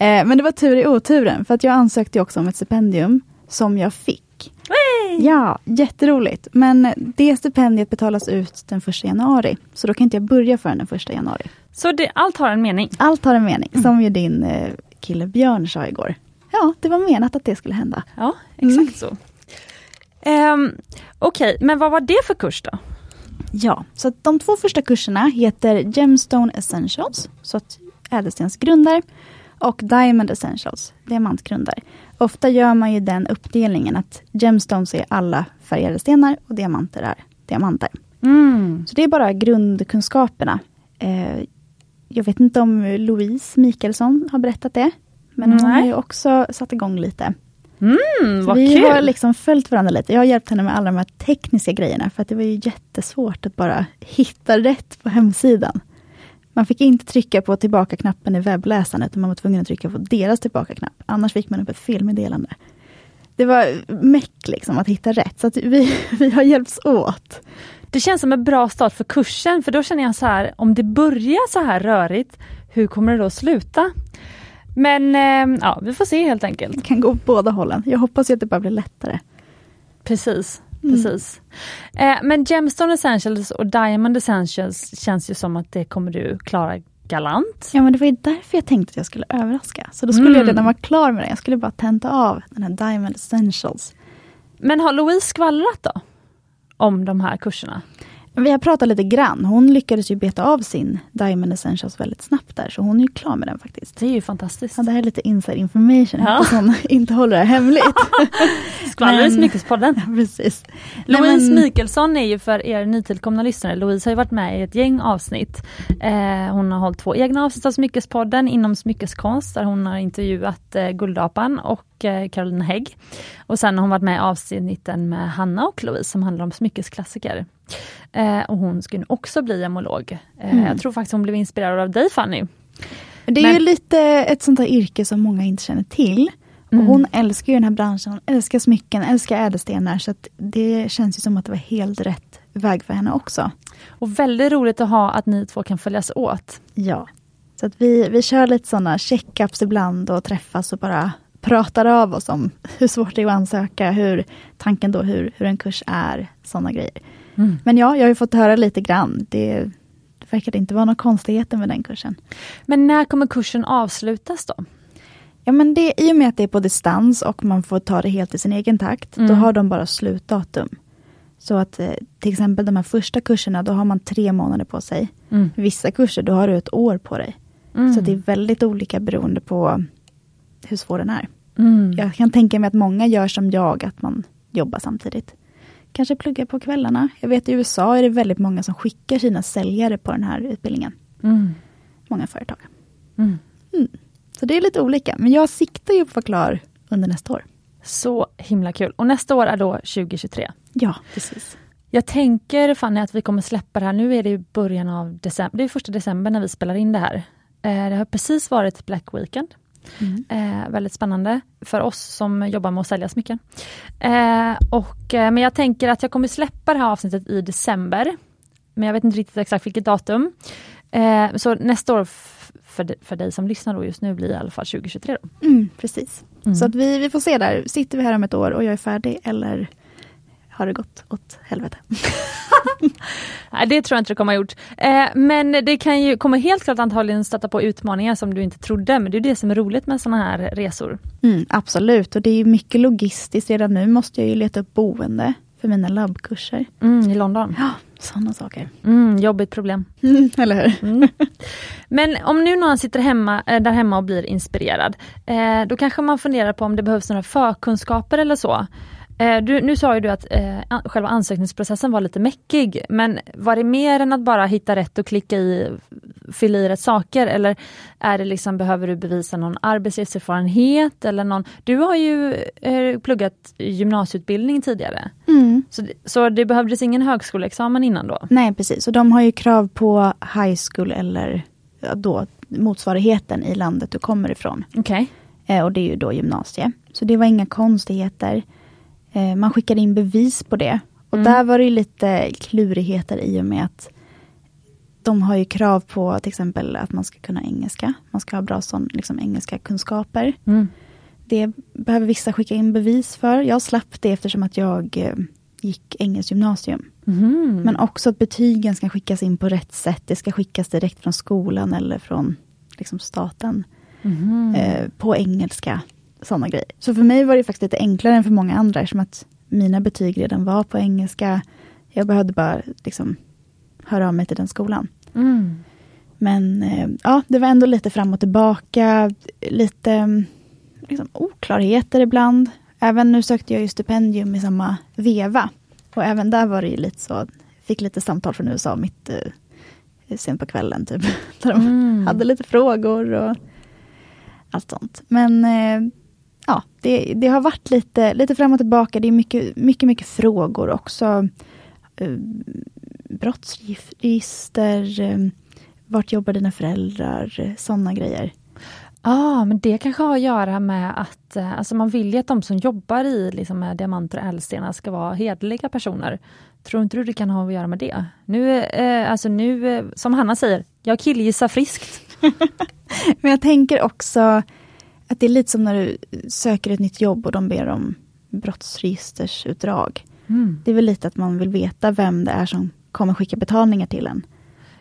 [SPEAKER 2] Eh, Men det var tur i oturen, för att jag ansökte också om ett stipendium som jag fick. Ja, jätteroligt. Men det stipendiet betalas ut den första januari, så då kan inte jag börja förrän den första januari.
[SPEAKER 1] Så det, allt har en mening?
[SPEAKER 2] Allt har en mening, som ju din eh, kille Björn sa igår. Ja, det var menat att det skulle hända.
[SPEAKER 1] Ja, exakt så. Ehm, Okej, men vad var det för kurs då?
[SPEAKER 2] Ja, så de två första kurserna heter Gemstone Essentials, så att ädelstensgrundar, och Diamond Essentials, diamantgrundar. Ofta gör man ju den uppdelningen att gemstones är alla färgade stenar och diamanter är diamanter.
[SPEAKER 1] Mm.
[SPEAKER 2] Så det är bara grundkunskaperna. Eh, jag vet inte om Louise Mikaelsson har berättat det, men hon
[SPEAKER 1] Nej.
[SPEAKER 2] har ju också satt igång lite.
[SPEAKER 1] Mm, vad
[SPEAKER 2] vi
[SPEAKER 1] kul!
[SPEAKER 2] har liksom följt varandra lite. Jag har hjälpt henne med alla de här tekniska grejerna, för att det var ju jättesvårt att bara hitta rätt på hemsidan. Man fick inte trycka på tillbaka-knappen i webbläsaren, utan man var tvungen att trycka på deras tillbaka-knapp. Annars fick man upp ett felmeddelande. Det var meck liksom att hitta rätt, så vi, [laughs] vi har hjälpts åt.
[SPEAKER 1] Det känns som en bra start för kursen för då känner jag så här, om det börjar så här rörigt, hur kommer det då sluta? Men eh, ja, vi får se helt enkelt.
[SPEAKER 2] Det kan gå åt båda hållen. Jag hoppas att det bara blir lättare.
[SPEAKER 1] Precis. Precis. Mm. Eh, men Gemstone Essentials och Diamond Essentials känns ju som att det kommer du klara galant.
[SPEAKER 2] Ja men det var ju därför jag tänkte att jag skulle överraska. Så då skulle mm. jag redan vara klar med det. Jag skulle bara tenta av den här Diamond Essentials.
[SPEAKER 1] Men har Louise skvallrat då? Om de här kurserna?
[SPEAKER 2] Vi har pratat lite grann. Hon lyckades ju beta av sin Diamond Essentials väldigt snabbt där, så hon är ju klar med den faktiskt.
[SPEAKER 1] Det är ju fantastiskt.
[SPEAKER 2] Ja, det här är lite inside information, ja. hon [laughs] inte håller det hemligt. [laughs]
[SPEAKER 1] Skvaller i Smyckespodden.
[SPEAKER 2] Ja, precis.
[SPEAKER 1] Louise men... Mikaelsson är ju för er nytillkomna lyssnare, Louise har ju varit med i ett gäng avsnitt. Eh, hon har hållit två egna avsnitt av Smyckespodden inom smyckeskonst, där hon har intervjuat eh, Guldapan och eh, Caroline Hägg. Och sen har hon varit med i avsnitten med Hanna och Louise som handlar om smyckesklassiker. Eh, och hon skulle också bli gemolog. Eh, mm. Jag tror faktiskt hon blev inspirerad av dig Fanny.
[SPEAKER 2] Det är Men... ju lite ett sånt här yrke som många inte känner till. Mm. Och hon älskar ju den här branschen, hon älskar smycken, älskar ädelstenar. Så det känns ju som att det var helt rätt väg för henne också.
[SPEAKER 1] Och väldigt roligt att ha att ni två kan följas åt.
[SPEAKER 2] Ja. Så att vi, vi kör lite sådana checkups ibland och träffas och bara pratar av oss om [laughs] hur svårt det är att ansöka, hur tanken då hur, hur en kurs är, sådana grejer. Mm. Men ja, jag har ju fått höra lite grann. Det, det verkade inte vara några konstigheter med den kursen.
[SPEAKER 1] Men när kommer kursen avslutas då?
[SPEAKER 2] Ja, men det, I och med att det är på distans och man får ta det helt i sin egen takt, mm. då har de bara slutdatum. Så att eh, till exempel de här första kurserna, då har man tre månader på sig. Mm. Vissa kurser, då har du ett år på dig. Mm. Så det är väldigt olika beroende på hur svår den är. Mm. Jag kan tänka mig att många gör som jag, att man jobbar samtidigt kanske plugga på kvällarna. Jag vet i USA är det väldigt många som skickar sina säljare på den här utbildningen. Mm. Många företag. Mm. Mm. Så det är lite olika, men jag siktar ju på att vara klar under nästa år.
[SPEAKER 1] Så himla kul. Och nästa år är då 2023?
[SPEAKER 2] Ja, precis.
[SPEAKER 1] Jag tänker Fanny att vi kommer släppa det här, nu är det början av december, det är första december när vi spelar in det här. Eh, det har precis varit Black Weekend. Mm. Eh, väldigt spännande för oss som jobbar med att sälja smycken. Eh, och, eh, men jag tänker att jag kommer släppa det här avsnittet i december. Men jag vet inte riktigt exakt vilket datum. Eh, så nästa år för, för dig som lyssnar då just nu blir i alla fall 2023. Då.
[SPEAKER 2] Mm, precis. Mm. Så att vi, vi får se där, sitter vi här om ett år och jag är färdig eller har det gått åt helvete. [laughs]
[SPEAKER 1] Nej, det tror jag inte det kommer ha gjort. Eh, men det kan ju, kommer helt klart antagligen stöta på utmaningar som du inte trodde, men det är det som är roligt med sådana här resor.
[SPEAKER 2] Mm, absolut, och det är mycket logistiskt. Redan nu måste jag ju leta upp boende för mina labbkurser.
[SPEAKER 1] Mm, I London?
[SPEAKER 2] Ja, sådana saker.
[SPEAKER 1] Mm, jobbigt problem.
[SPEAKER 2] Mm, eller hur? Mm.
[SPEAKER 1] Men om nu någon sitter hemma, eh, där hemma och blir inspirerad, eh, då kanske man funderar på om det behövs några förkunskaper eller så. Eh, du, nu sa ju du att eh, själva ansökningsprocessen var lite mäckig, men var det mer än att bara hitta rätt och klicka i, fylla i rätt saker eller är det liksom, behöver du bevisa någon arbetslivserfarenhet eller någon, du har ju eh, pluggat gymnasieutbildning tidigare. Mm. Så, så det behövdes ingen högskoleexamen innan då?
[SPEAKER 2] Nej precis, och de har ju krav på high school eller då motsvarigheten i landet du kommer ifrån.
[SPEAKER 1] Okay.
[SPEAKER 2] Eh, och det är ju då gymnasie. Så det var inga konstigheter. Eh, man skickade in bevis på det. Och mm. där var det lite klurigheter i och med att de har ju krav på till exempel att man ska kunna engelska. Man ska ha bra sån, liksom, engelska kunskaper. Mm. Det behöver vissa skicka in bevis för. Jag slapp det eftersom att jag eh, gick engelskt gymnasium. Mm. Men också att betygen ska skickas in på rätt sätt. Det ska skickas direkt från skolan eller från liksom, staten. Mm. Eh, på engelska sådana grejer. Så för mig var det faktiskt lite enklare än för många andra, eftersom att mina betyg redan var på engelska. Jag behövde bara liksom höra av mig till den skolan. Mm. Men eh, ja, det var ändå lite fram och tillbaka, lite liksom, oklarheter ibland. Även nu sökte jag ju stipendium i samma veva. Och även där var det ju lite så, fick lite samtal från USA mitt eh, sent på kvällen, typ. [laughs] Där de mm. hade lite frågor och allt sånt. Men eh, ja, det, det, har varit lite, lite fram och tillbaka. Det är mycket, mycket, mycket frågor också. Uh, brottsregister, uh, vart jobbar dina föräldrar, uh, sådana grejer.
[SPEAKER 1] Ja, ah, men det kanske har att göra med att alltså man vill ju att de som jobbar i liksom, med diamanter och ädelstenar ska vara hederliga personer. Tror inte du det kan ha att göra med det? Nu, eh, alltså nu, eh, som Hanna säger, jag killgissar friskt. [laughs]
[SPEAKER 2] Men jag tänker också att det är lite som när du söker ett nytt jobb och de ber om brottsregistersutdrag.
[SPEAKER 1] Mm.
[SPEAKER 2] Det är väl lite att man vill veta vem det är som kommer skicka betalningar till en.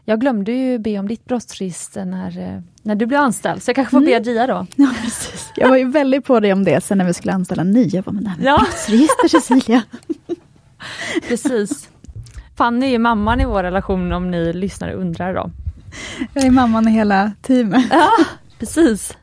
[SPEAKER 1] Jag glömde ju be om ditt brottsregister när, eh, när du blev anställd, så jag kanske får be Dia då. [laughs]
[SPEAKER 2] Ja, precis. Jag var ju väldigt på dig om det sen när vi skulle anställa en ny. Jag bara, men det här med
[SPEAKER 1] Ja.
[SPEAKER 2] brottsregister Cecilia. [laughs]
[SPEAKER 1] Precis. Fanny är mamman i vår relation om ni lyssnare undrar då.
[SPEAKER 2] Jag är mamman i hela teamet.
[SPEAKER 1] Ja, precis.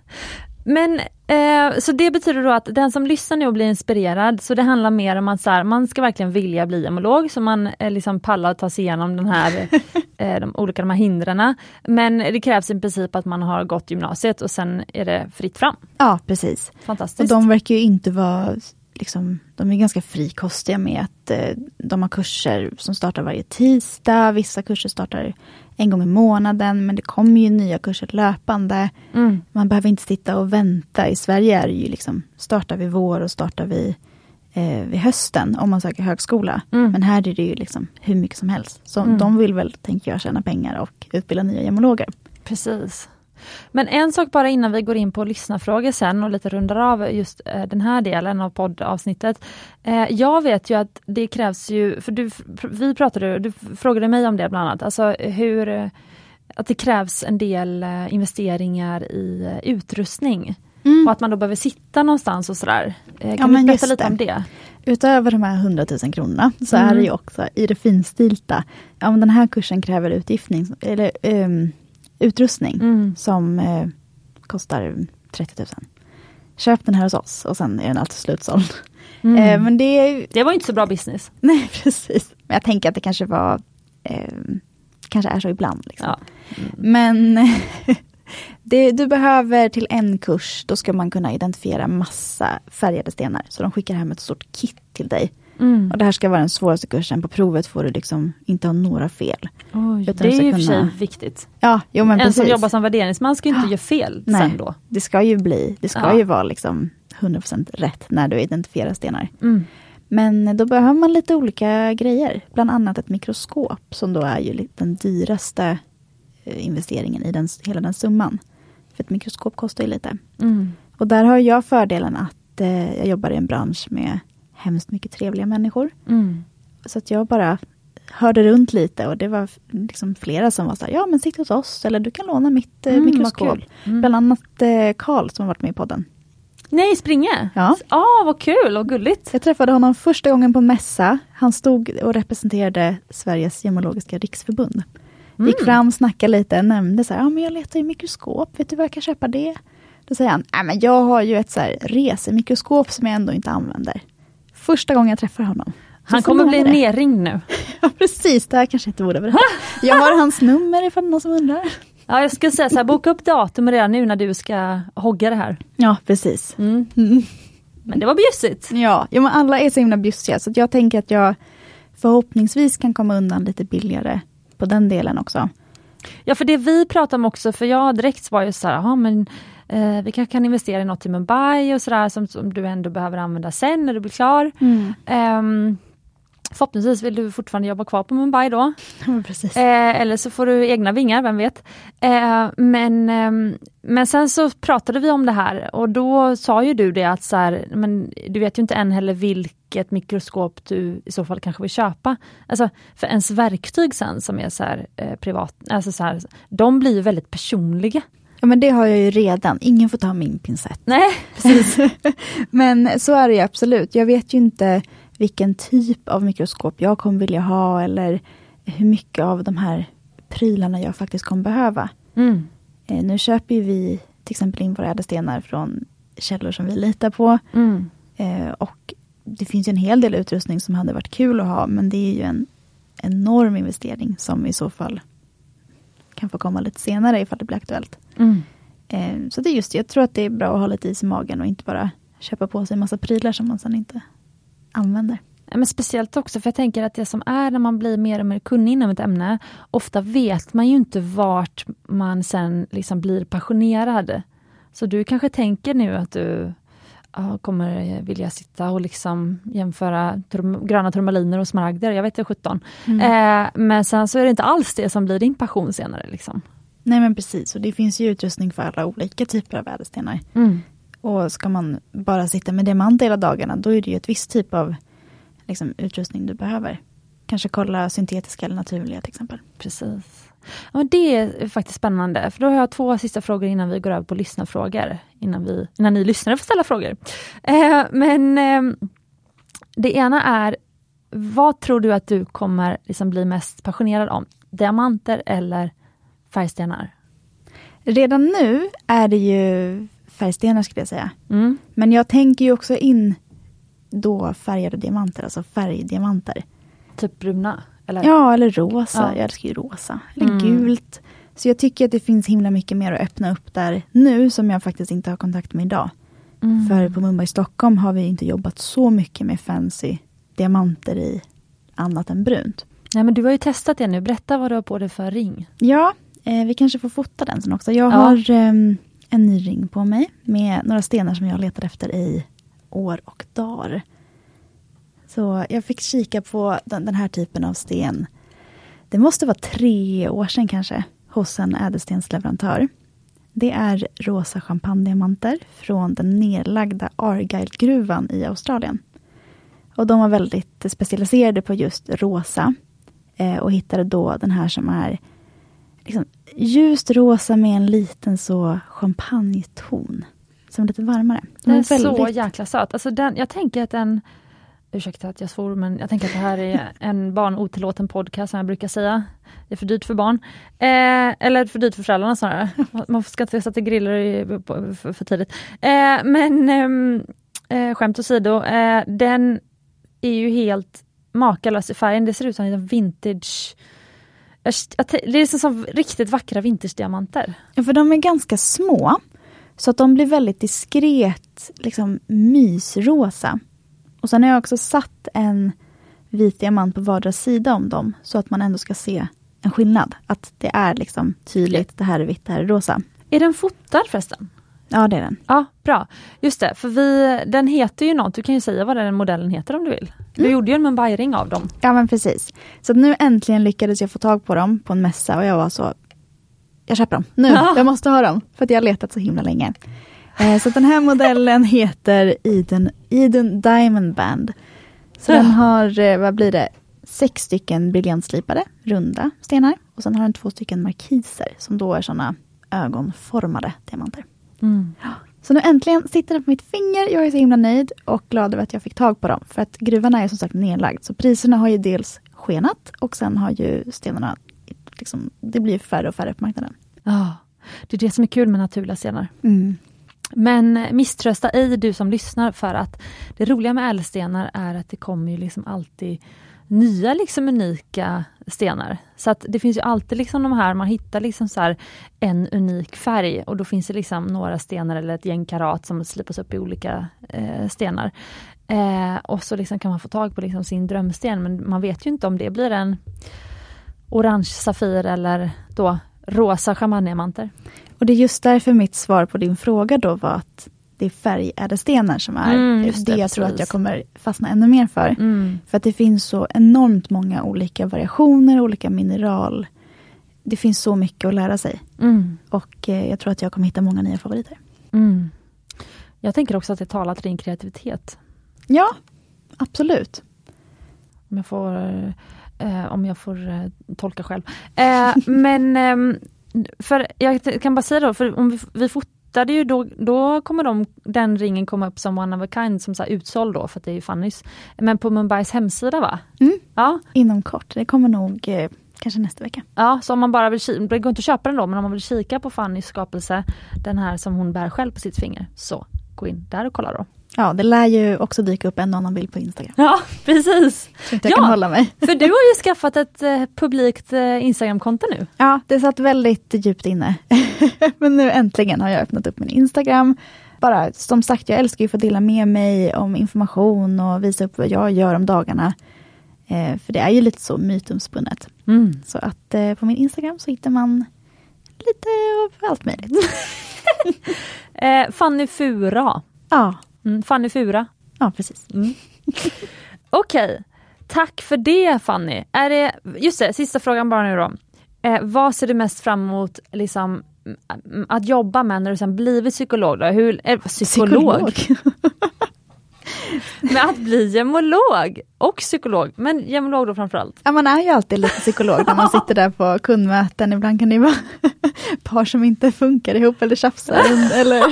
[SPEAKER 1] Men eh, så det betyder då att den som lyssnar nu och blir inspirerad, så det handlar mer om att så här, man ska verkligen vilja bli gemolog, så man eh, liksom pallar ta sig igenom den här, [laughs] eh, de olika de här hindren. Men det krävs i princip att man har gått gymnasiet och sen är det fritt fram.
[SPEAKER 2] Ja, precis. Och
[SPEAKER 1] Fantastiskt.
[SPEAKER 2] de verkar ju inte vara, liksom, de är ganska frikostiga med att eh, de har kurser som startar varje tisdag. Vissa kurser startar en gång i månaden, men det kommer ju nya kurser löpande.
[SPEAKER 1] Mm.
[SPEAKER 2] Man behöver inte sitta och vänta. I Sverige är det ju liksom, startar vi vår och startar vi eh, vid hösten om man söker högskola.
[SPEAKER 1] Mm.
[SPEAKER 2] Men här är det ju liksom hur mycket som helst. Så
[SPEAKER 1] Mm.
[SPEAKER 2] de vill väl, tänker jag, tjäna pengar och utbilda nya gemologer.
[SPEAKER 1] Precis. Men en sak bara innan vi går in på lyssnarfrågor sen och lite rundar av just eh, den här delen av poddavsnittet. Eh, jag vet ju att det krävs ju, för du, vi pratade, du frågade mig om det bland annat, alltså hur eh, att det krävs en del investeringar i utrustning. Och att man då behöver sitta någonstans och sådär. Kan
[SPEAKER 2] men
[SPEAKER 1] du berätta lite
[SPEAKER 2] det.
[SPEAKER 1] om det?
[SPEAKER 2] Utöver de här 100 000 kronorna så
[SPEAKER 1] Mm.
[SPEAKER 2] är det ju också i det finstilta. Ja, men den här kursen kräver utgiftning, eller, ehm, utrustning
[SPEAKER 1] Mm.
[SPEAKER 2] som eh, kostar 30 000. Köp den här hos oss och sen är den alltid slutsåld.
[SPEAKER 1] Mm.
[SPEAKER 2] Eh, men det
[SPEAKER 1] Det var inte så bra business.
[SPEAKER 2] Nej, [laughs] precis. Men jag tänker att det kanske var, eh, kanske är så ibland. Liksom.
[SPEAKER 1] Ja.
[SPEAKER 2] Men [laughs] det, du behöver till en kurs, då ska man kunna identifiera massa färgade stenar. Så de skickar hem ett stort kit till dig.
[SPEAKER 1] Mm.
[SPEAKER 2] Och det här ska vara den svåraste kursen. På provet får du liksom inte ha några fel.
[SPEAKER 1] Oj, det är ju i och för sig
[SPEAKER 2] kunna-
[SPEAKER 1] viktigt.
[SPEAKER 2] Ja, jo men
[SPEAKER 1] en
[SPEAKER 2] precis.
[SPEAKER 1] som jobbar som värderingsman ska ju inte göra fel
[SPEAKER 2] Nej.
[SPEAKER 1] sen då.
[SPEAKER 2] Det ska ju bli, det ska
[SPEAKER 1] Ja.
[SPEAKER 2] ju vara liksom 100% rätt när du identifierar stenar.
[SPEAKER 1] Mm.
[SPEAKER 2] Men då behöver man lite olika grejer. Bland annat ett mikroskop som då är ju den dyraste eh, investeringen i den, hela den summan. För ett mikroskop kostar ju lite.
[SPEAKER 1] Mm.
[SPEAKER 2] Och där har jag fördelen att eh, jag jobbar i en bransch med hemskt mycket trevliga människor.
[SPEAKER 1] Mm.
[SPEAKER 2] Så att jag bara hörde runt lite och det var liksom flera som var så här, ja men sitt hos oss eller du kan låna mitt eh,
[SPEAKER 1] Mm,
[SPEAKER 2] mikroskop.
[SPEAKER 1] Mm.
[SPEAKER 2] Bland annat eh, Karl som har varit med i podden.
[SPEAKER 1] Nej, springa?
[SPEAKER 2] Ja.
[SPEAKER 1] Ah, vad kul och gulligt.
[SPEAKER 2] Jag träffade honom första gången på mässa. Han stod och representerade Sveriges gemologiska riksförbund. Gick
[SPEAKER 1] Mm.
[SPEAKER 2] fram, snackade lite, nämnde så här, ja men jag letar i mikroskop, vet du var jag kan köpa det? Då säger han, nej men jag har ju ett så här resemikroskop som jag ändå inte använder. Första gången jag träffar honom.
[SPEAKER 1] Han kommer bli nerringd nu. [laughs]
[SPEAKER 2] Ja precis, det här kanske inte borde berätta. [laughs] Jag har hans nummer ifall någon som undrar.
[SPEAKER 1] Ja, jag skulle säga så här, boka upp datum redan nu när du ska hogga det här.
[SPEAKER 2] Ja, precis.
[SPEAKER 1] Mm.
[SPEAKER 2] Mm.
[SPEAKER 1] Men det var bjussigt.
[SPEAKER 2] Ja, ja men alla är så himla bjussiga så jag tänker att jag förhoppningsvis kan komma undan lite billigare på den delen också.
[SPEAKER 1] Ja, för det vi pratade om också, för jag direkt var ju så här, "Jaha, men eh, vi kanske kan investera i något i Mumbai och sådär som, som du ändå behöver använda sen när du blir klar. Ehm, förhoppningsvis vill du fortfarande jobba kvar på Mumbai då.
[SPEAKER 2] Ja, precis.
[SPEAKER 1] Eh, eller så får du egna vingar, vem vet. Eh, men, ehm, men sen så pratade vi om det här och då sa ju du det att så här, men du vet ju inte än heller vilket mikroskop du i så fall kanske vill köpa. Alltså, för ens verktyg sen som är så här, eh, privat, alltså så här, de blir ju väldigt personliga.
[SPEAKER 2] Ja men det har jag ju redan, ingen får ta min pincett.
[SPEAKER 1] Nej,
[SPEAKER 2] Precis. [laughs] men så är det ju absolut. Jag vet ju inte vilken typ av mikroskop jag kommer vilja ha eller hur mycket av de här prylarna jag faktiskt kommer behöva.
[SPEAKER 1] mm.
[SPEAKER 2] Eh, nu köper ju vi till exempel in våra ädelstenar från källor som vi litar på.
[SPEAKER 1] Mm.
[SPEAKER 2] Eh, och det finns ju en hel del utrustning som hade varit kul att ha, men det är ju en enorm investering som i så fall kan få komma lite senare ifall det blir aktuellt.
[SPEAKER 1] Mm.
[SPEAKER 2] Eh, så det är just det, jag tror att det är bra att ha lite is i magen och inte bara köpa på sig en massa prylar som man sen inte använder.
[SPEAKER 1] Ja, Men speciellt också för jag tänker att det som är när man blir mer och mer kunnig inom ett ämne, ofta vet man ju inte vart man sen liksom blir passionerad. Så du kanske tänker nu att du kommer vilja sitta och liksom jämföra turm, gröna turmaliner och smaragder, jag vet inte 17. Mm. Eh, men sen så är det inte alls det som blir din passion senare. Liksom.
[SPEAKER 2] Nej men precis, och det finns ju utrustning för alla olika typer av ädelstenar. Mm. Och ska man bara sitta med diamant hela dagarna, då är det ju ett visst typ av liksom, utrustning du behöver. Kanske kolla syntetiska eller naturliga till exempel.
[SPEAKER 1] Precis. Ja, det är faktiskt spännande, för då har jag två sista frågor innan vi går över på lyssnarfrågor. Innan, vi, innan ni lyssnare får ställa frågor. Eh, men eh, det ena är, vad tror du att du kommer liksom bli mest passionerad om? Diamanter eller färgstenar?
[SPEAKER 2] Redan nu är det ju färgstenar skulle jag säga. Mm. Men jag tänker ju också in då färgade diamanter, alltså färgdiamanter.
[SPEAKER 1] Typ bruna?
[SPEAKER 2] Eller? Ja, eller rosa. Ja. Jag älskar ju rosa. Eller mm. gult. Så jag tycker att det finns himla mycket mer att öppna upp där nu som jag faktiskt inte har kontakt med idag. Mm. För på Mumbai Stockholm har vi inte jobbat så mycket med fancy diamanter i annat än brunt.
[SPEAKER 1] Nej men du har ju testat det nu, berätta vad du har på dig för ring.
[SPEAKER 2] Ja, eh, vi kanske får fota den sen också. Jag ja. har eh, en ny ring på mig med några stenar som jag letat efter i år och dagar. Så jag fick kika på den, den, här typen av sten. Det måste vara tre år sedan kanske, hos en ädelstensleverantör. Det är rosa champagnediamanter från den nedlagda Argyle-gruvan i Australien. Och de var väldigt specialiserade på just rosa. Eh, och hittade då den här som är liksom ljust rosa med en liten så champagneton. Som är lite varmare.
[SPEAKER 1] Den, är, väldigt... så jäkla söt. Alltså den, jag tänker att den Ursäkta att jag svor, men jag tänker att det här är en barnotillåten podcast som jag brukar säga. Det är för dyrt för barn. Eh, eller för dyrt för föräldrarna snarare. [laughs] Man ska inte sätta griller för, för tidigt. Eh, men ehm, eh, skämt åsido, eh, den är ju helt makalös i färgen. Det ser ut som en vintage det är som riktigt vackra vintage-diamanter.
[SPEAKER 2] Ja, för de är ganska små. Så att de blir väldigt diskret liksom mysrosa. Och sen har jag också satt en vit diamant på vardera sida om dem, så att man ändå ska se en skillnad. Att det är liksom tydligt, det här är vitt, det här är rosa.
[SPEAKER 1] Är den fotad förresten?
[SPEAKER 2] Ja, det är den.
[SPEAKER 1] Ja, bra. Just det, för vi, den heter ju något, du kan ju säga vad den modellen heter om du vill. Du mm. gjorde ju en Mumbai-ring av dem.
[SPEAKER 2] Ja, men precis. Så nu äntligen lyckades jag få tag på dem på en mässa och jag var så, jag köper dem nu, ja. [laughs] jag måste ha dem. För att jag har letat så himla länge. Eh, så den här modellen heter Eden, Eden Diamond Band. Så den har, eh, vad blir det, sex stycken briljantslipade runda stenar. Och sen har den två stycken markiser som då är sådana ögonformade diamanter. Mm. Så nu äntligen sitter den på mitt finger. Jag är så himla nöjd och glad över att jag fick tag på dem. För att gruvan är som sagt nedlagd. Så priserna har ju dels skenat och sen har ju stenarna, liksom, det blir färre och färre på marknaden.
[SPEAKER 1] Ja, det är det som är kul med naturliga stenar. Mm. Men misströsta ej du som lyssnar för att det roliga med ädelstenar är att det kommer ju liksom alltid nya liksom unika stenar. Så att det finns ju alltid liksom de här, man hittar liksom så en unik färg och då finns det liksom några stenar eller ett gäng karat som slipas upp i olika eh, stenar. Eh, och så liksom kan man få tag på liksom sin drömsten men man vet ju inte om det blir en orange safir eller då rosa champagnediamanter.
[SPEAKER 2] Och det är just därför mitt svar på din fråga då var att det är färgädelstenar som är mm, det, det jag tror att jag kommer fastna ännu mer för. Mm. För att det finns så enormt många olika variationer, olika mineral. Det finns så mycket att lära sig. Mm. Och eh, jag tror att jag kommer hitta många nya favoriter.
[SPEAKER 1] Mm. Jag tänker också att det talar till din kreativitet.
[SPEAKER 2] Ja, absolut.
[SPEAKER 1] Om jag får, eh, om jag får eh, tolka själv. Eh, [laughs] men ehm, för jag kan bara säga då, för om vi, vi fotade ju då, då kommer de, den ringen komma upp som one of a kind, som så här utsåld då, för att det är ju Fannys. Men på Mumbais hemsida va?
[SPEAKER 2] Mm. Ja. Inom kort, det kommer nog eh, kanske nästa vecka.
[SPEAKER 1] Ja, så om man bara vill kika, det går inte att köpa den då, men om man vill kika på Fannys skapelse, den här som hon bär själv på sitt finger, så gå in där och kolla då.
[SPEAKER 2] Ja, det lär ju också dyka upp en annan bild på Instagram.
[SPEAKER 1] Ja, precis.
[SPEAKER 2] Jag ja, kan hålla mig.
[SPEAKER 1] för du har ju skaffat ett eh, publikt eh, Instagramkonto nu.
[SPEAKER 2] Ja, det satt väldigt djupt inne. [laughs] Men nu äntligen har jag öppnat upp min Instagram. Bara som sagt, jag älskar ju att få dela med mig om information och visa upp vad jag gör om dagarna. Eh, för det är ju lite så mytomspunnet. Mm. Så att eh, på min Instagram så hittar man lite av allt möjligt. [laughs]
[SPEAKER 1] eh, Fanny Fura.
[SPEAKER 2] Ja.
[SPEAKER 1] Mm, Fanny Fura.
[SPEAKER 2] Ja, precis.
[SPEAKER 1] Mm. [laughs] Okej, tack för det Fanny. Är det, just det, sista frågan bara nu då. Eh, vad ser du mest fram emot liksom, mm, att jobba med när du sen blivit psykolog? Då? Hur, eh, psykolog? [laughs] med att bli gemolog och psykolog, men gemolog då framförallt.
[SPEAKER 2] Ja, man är ju alltid lite psykolog när man sitter där på kundmöten. Ibland kan det vara [laughs] par som inte funkar ihop eller tjafsar. eller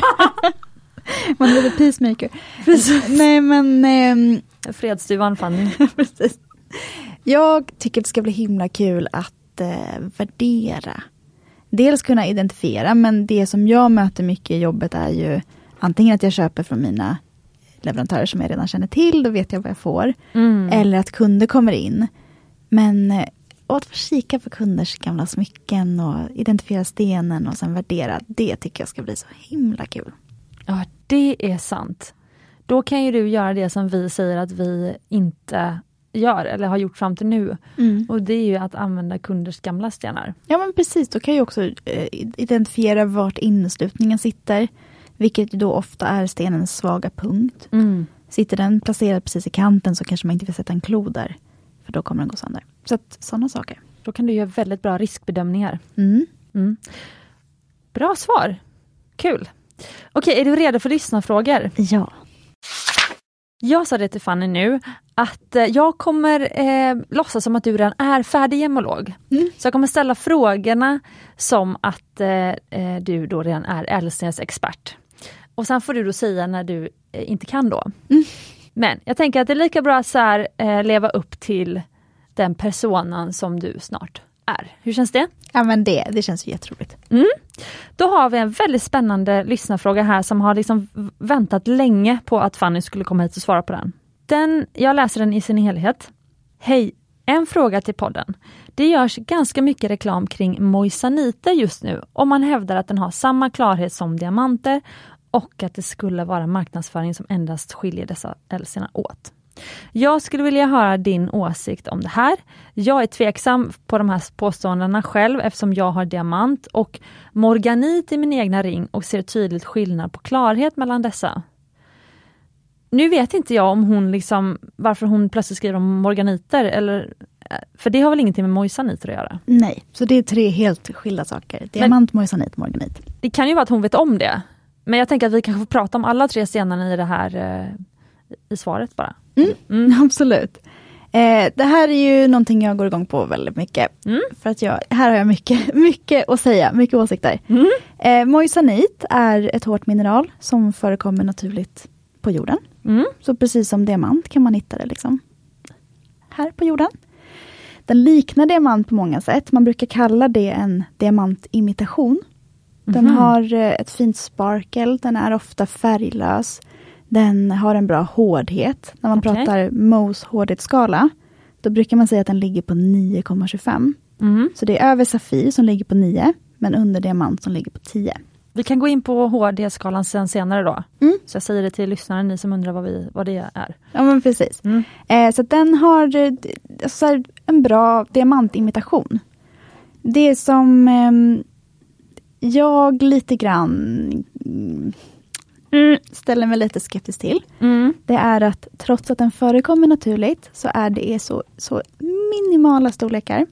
[SPEAKER 2] man är lite peacemaker.
[SPEAKER 1] Precis.
[SPEAKER 2] Nej men... Eh,
[SPEAKER 1] Fredsduvan Fanny. [laughs]
[SPEAKER 2] precis. Jag tycker det ska bli himla kul att eh, värdera. Dels kunna identifiera, men det som jag möter mycket i jobbet är ju antingen att jag köper från mina leverantörer som jag redan känner till, då vet jag vad jag får.
[SPEAKER 1] Mm.
[SPEAKER 2] Eller att kunder kommer in. Men eh, och att få kika på kunders gamla smycken och identifiera stenen och sen värdera, det tycker jag ska bli så himla kul.
[SPEAKER 1] Ja, det är sant. Då kan ju du göra det som vi säger att vi inte gör eller har gjort fram till nu. Och det är ju att använda kunders gamla stenar.
[SPEAKER 2] Ja men precis, då kan jag också eh, identifiera vart inneslutningen sitter. Vilket då ofta är stenens svaga punkt. Sitter den placerad precis i kanten så kanske man inte vill sätta en klo där. För då kommer den gå sönder. Så att sådana saker.
[SPEAKER 1] Då kan du göra väldigt bra riskbedömningar.
[SPEAKER 2] Mm.
[SPEAKER 1] Mm. Bra svar! Kul! Okej, är du redo för lyssnarfrågor?
[SPEAKER 2] Ja.
[SPEAKER 1] Jag sa det till Fanny nu, att eh, jag kommer eh, låtsas som att du redan är färdig gemolog.
[SPEAKER 2] Mm.
[SPEAKER 1] Så jag kommer ställa frågorna som att eh, eh, du då redan är ädelstensexpert. Och sen får du då säga när du eh, inte kan då.
[SPEAKER 2] Mm.
[SPEAKER 1] Men jag tänker att det är lika bra att så här, eh, leva upp till den personan som du snart är. Hur känns det?
[SPEAKER 2] Ja men det, det känns ju jätteroligt. Mm.
[SPEAKER 1] Då har vi en väldigt spännande lyssnarfråga här som har liksom väntat länge på att Fanny skulle komma hit och svara på den. den. Jag läser den i sin helhet. Hej! En fråga till podden. Det görs ganska mycket reklam kring moisaniter just nu och man hävdar att den har samma klarhet som diamanter och att det skulle vara marknadsföring som endast skiljer dessa ädelstenar åt. Jag skulle vilja höra din åsikt om det här. Jag är tveksam på de här påståendena själv eftersom jag har diamant och morganit i min egna ring och ser tydligt skillnad på klarhet mellan dessa. Nu vet inte jag om hon liksom, varför hon plötsligt skriver om morganiter, eller, eh, för det har väl ingenting med moisaniter att göra?
[SPEAKER 2] Nej, så det är tre helt skilda saker. Diamant, moisanit, morganit.
[SPEAKER 1] Det kan ju vara att hon vet om det. Men jag tänker att vi kanske får prata om alla tre stenarna i det här eh, i svaret bara.
[SPEAKER 2] Mm, [laughs] absolut. Eh, det här är ju någonting jag går igång på väldigt mycket.
[SPEAKER 1] Mm.
[SPEAKER 2] För att jag, här har jag mycket, [laughs] mycket att säga, mycket åsikter.
[SPEAKER 1] Mm.
[SPEAKER 2] Eh, moisanit är ett hårt mineral som förekommer naturligt på jorden.
[SPEAKER 1] Mm.
[SPEAKER 2] Så precis som diamant kan man hitta det liksom här på jorden. Den liknar diamant på många sätt. Man brukar kalla det en diamantimitation. Den
[SPEAKER 1] Mhm.
[SPEAKER 2] har eh, ett fint sparkel, den är ofta färglös. Den har en bra hårdhet. När man
[SPEAKER 1] Okej.
[SPEAKER 2] pratar Mohs hårdhetsskala, då brukar man säga att den ligger på 9,25.
[SPEAKER 1] Mm.
[SPEAKER 2] Så det är över Safir som ligger på 9, men under diamant som ligger på 10.
[SPEAKER 1] Vi kan gå in på HD-skalan sen senare då.
[SPEAKER 2] Mm.
[SPEAKER 1] Så jag säger det till lyssnarna, ni som undrar vad, vi, vad det är.
[SPEAKER 2] Ja men precis.
[SPEAKER 1] Mm.
[SPEAKER 2] Eh, så den har eh, alltså, en bra diamantimitation. Det som ehm, jag lite grann mm, ställer mig lite skeptisk till.
[SPEAKER 1] Mm.
[SPEAKER 2] Det är att trots att den förekommer naturligt så är det så, så minimala storlekar.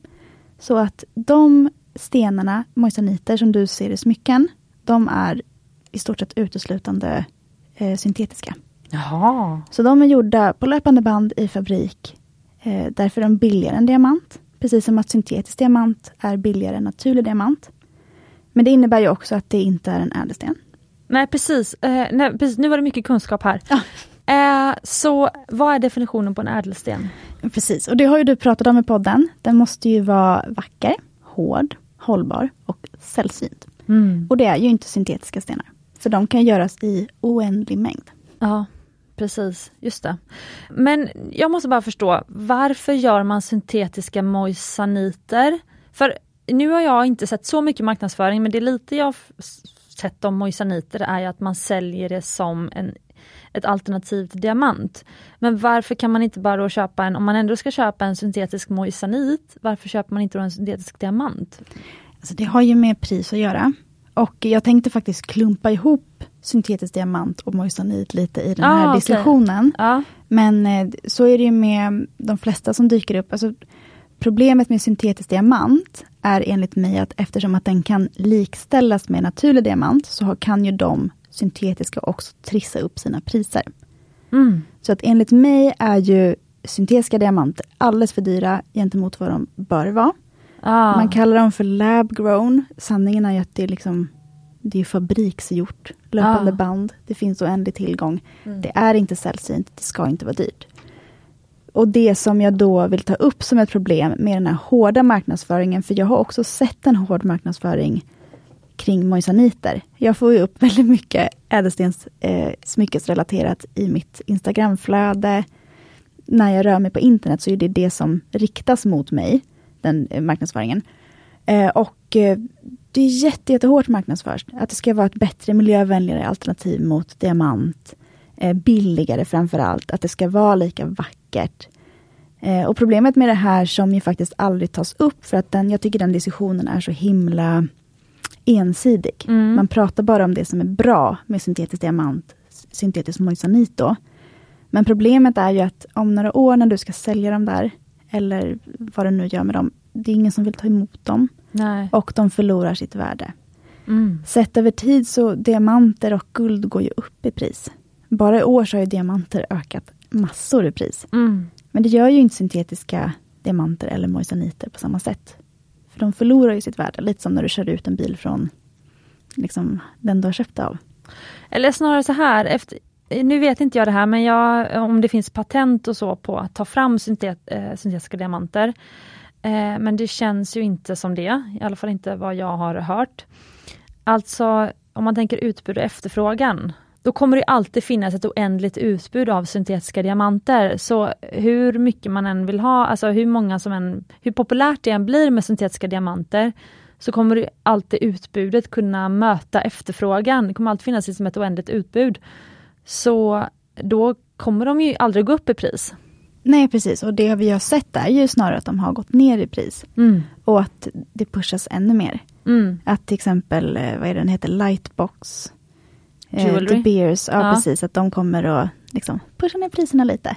[SPEAKER 2] Så att de stenarna, moisaniter som du ser i smycken, de är i stort sett uteslutande eh, syntetiska.
[SPEAKER 1] Jaha.
[SPEAKER 2] Så de är gjorda på löpande band i fabrik. Eh, därför är de billigare än diamant. Precis som att syntetisk diamant är billigare än naturlig diamant. Men det innebär ju också att det inte är en ädelsten.
[SPEAKER 1] Nej precis. Eh, nej, precis, nu var det mycket kunskap här.
[SPEAKER 2] Ja.
[SPEAKER 1] Eh, så vad är definitionen på en ädelsten?
[SPEAKER 2] Precis, och det har ju du pratat om i podden. Den måste ju vara vacker, hård, hållbar och sällsynt.
[SPEAKER 1] Mm.
[SPEAKER 2] Och det är ju inte syntetiska stenar. För de kan göras i oändlig mängd.
[SPEAKER 1] Ja, precis. Just det. Men jag måste bara förstå, varför gör man syntetiska moisaniter? För nu har jag inte sett så mycket marknadsföring, men det lite jag sett om moisaniter är ju att man säljer det som en, ett alternativ till diamant. Men varför kan man inte bara köpa en, om man ändå ska köpa en syntetisk moisanit, varför köper man inte en syntetisk diamant?
[SPEAKER 2] Alltså det har ju med pris att göra. Och jag tänkte faktiskt klumpa ihop syntetisk diamant och moissanit lite i den
[SPEAKER 1] Ah,
[SPEAKER 2] här
[SPEAKER 1] okej.
[SPEAKER 2] diskussionen.
[SPEAKER 1] Ja.
[SPEAKER 2] Men eh, så är det ju med de flesta som dyker upp. Alltså, problemet med syntetisk diamant är enligt mig att eftersom att den kan likställas med naturlig diamant, så kan ju de syntetiska också trissa upp sina priser.
[SPEAKER 1] Mm.
[SPEAKER 2] Så att enligt mig är ju syntetiska diamanter alldeles för dyra gentemot vad de bör vara.
[SPEAKER 1] Ah.
[SPEAKER 2] Man kallar dem för lab grown. Sanningen är ju att det är liksom det är fabriksgjort, löpande
[SPEAKER 1] Ah.
[SPEAKER 2] band. Det finns oändlig tillgång.
[SPEAKER 1] Mm.
[SPEAKER 2] Det är inte sällsynt, det ska inte vara dyrt. Och det som jag då vill ta upp som ett problem med den här hårda marknadsföringen, för jag har också sett en hård marknadsföring kring moissaniter. Jag får ju upp [laughs] väldigt mycket ädelstens eh, smyckesrelaterat i mitt Instagramflöde. När jag rör mig på internet så är det det som riktas mot mig, den eh, marknadsföringen. Eh, och eh, det är jätte, jättehårt marknadsförs. Att det ska vara ett bättre miljövänligare alternativ mot diamant. Eh, billigare framför allt. Att det ska vara lika vackert. Eh, och problemet med det här som ju faktiskt aldrig tas upp, för att den, jag tycker den diskussionen är så himla ensidig.
[SPEAKER 1] Mm.
[SPEAKER 2] Man pratar bara om det som är bra med syntetisk diamant, syntetisk moissanit då. Men problemet är ju att om några år när du ska sälja dem där, eller vad du nu gör med dem, det är ingen som vill ta emot dem
[SPEAKER 1] Nej.
[SPEAKER 2] och de förlorar sitt värde.
[SPEAKER 1] Mm.
[SPEAKER 2] Sett över tid så diamanter och guld går ju upp i pris. Bara i år så har ju diamanter ökat massor i pris.
[SPEAKER 1] Mm.
[SPEAKER 2] Men det gör ju inte syntetiska diamanter eller moissaniter på samma sätt. För de förlorar ju sitt värde, lite som när du kör ut en bil från liksom, den du har köpt av.
[SPEAKER 1] Eller snarare så här, efter, nu vet inte jag det här, men jag, om det finns patent och så på att ta fram syntet, eh, syntetiska diamanter. Eh, men det känns ju inte som det, i alla fall inte vad jag har hört. Alltså, om man tänker utbud och efterfrågan, då kommer det alltid finnas ett oändligt utbud av syntetiska diamanter. Så hur mycket man än vill ha, alltså hur många som än, hur populärt det än blir med syntetiska diamanter, så kommer alltid utbudet kunna möta efterfrågan. Det kommer alltid finnas liksom ett oändligt utbud. Så då kommer de ju aldrig gå upp i pris.
[SPEAKER 2] Nej, precis. Och det vi har sett är ju snarare att de har gått ner i pris.
[SPEAKER 1] Mm.
[SPEAKER 2] Och att det pushas ännu mer.
[SPEAKER 1] Mm.
[SPEAKER 2] Att till exempel, eh, vad är det den heter, Lightbox. Eh,
[SPEAKER 1] Jewelry.
[SPEAKER 2] De Beers, ja,
[SPEAKER 1] Ja.
[SPEAKER 2] precis. Att de kommer att liksom, pusha ner priserna lite.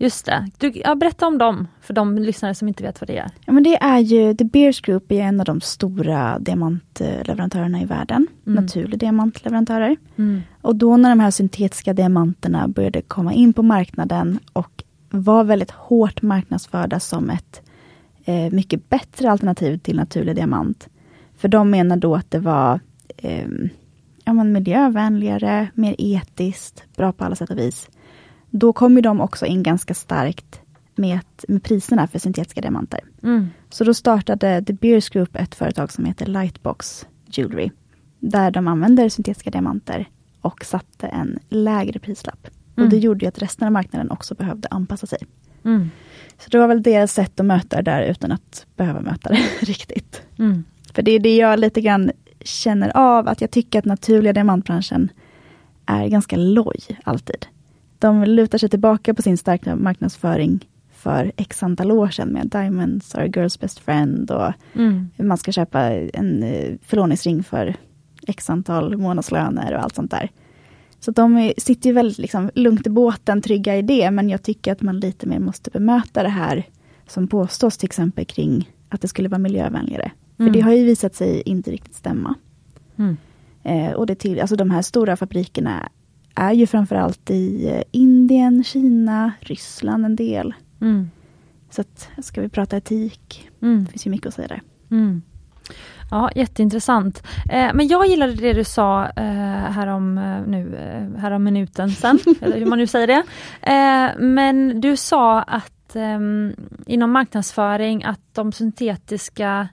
[SPEAKER 1] Just det. Du, ja, berätta om dem, för de lyssnare som inte vet vad det är.
[SPEAKER 2] Ja, men det är ju, The Beers Group är en av de stora diamantleverantörerna i världen.
[SPEAKER 1] Mm.
[SPEAKER 2] Naturlig diamantleverantörer.
[SPEAKER 1] Mm.
[SPEAKER 2] Och då när de här syntetiska diamanterna började komma in på marknaden och var väldigt hårt marknadsförda som ett eh, mycket bättre alternativ till naturlig diamant. För de menar då att det var eh, ja, men miljövänligare, mer etiskt, bra på alla sätt och vis. Då kom ju de också in ganska starkt med, med priserna för syntetiska diamanter.
[SPEAKER 1] Mm.
[SPEAKER 2] Så då startade The Beers Group ett företag som heter Lightbox Jewelry. Där de använder syntetiska diamanter och satte en lägre prislapp.
[SPEAKER 1] Mm.
[SPEAKER 2] Och det gjorde ju att resten av marknaden också behövde anpassa sig.
[SPEAKER 1] Mm.
[SPEAKER 2] Så det var väl deras sätt att möta det där utan att behöva möta det [laughs] riktigt.
[SPEAKER 1] Mm.
[SPEAKER 2] För det är det jag lite grann känner av, att jag tycker att naturliga diamantbranschen är ganska loj alltid. De lutar sig tillbaka på sin starka marknadsföring för x antal år sedan med Diamonds are girl's best friend och
[SPEAKER 1] Mm.
[SPEAKER 2] man ska köpa en eh, förlovningsring för x antal månadslöner och allt sånt där. Så de sitter ju väldigt liksom, lugnt i båten, trygga i det, men jag tycker att man lite mer måste bemöta det här som påstås till exempel kring att det skulle vara miljövänligare. För
[SPEAKER 1] Mm.
[SPEAKER 2] det har ju visat sig inte riktigt stämma.
[SPEAKER 1] Mm.
[SPEAKER 2] Eh, och det till, alltså de här stora fabrikerna är ju framförallt i eh, Indien, Kina, Ryssland en del.
[SPEAKER 1] Mm.
[SPEAKER 2] Så att, ska vi prata etik,
[SPEAKER 1] Mm.
[SPEAKER 2] det finns ju mycket att säga där.
[SPEAKER 1] Mm. Ja, jätteintressant. Eh, men jag gillade det du sa eh, härom, eh, nu, eh, härom minuten sen, [laughs] eller hur man nu säger det. Eh, men du sa att eh, inom marknadsföring att de syntetiska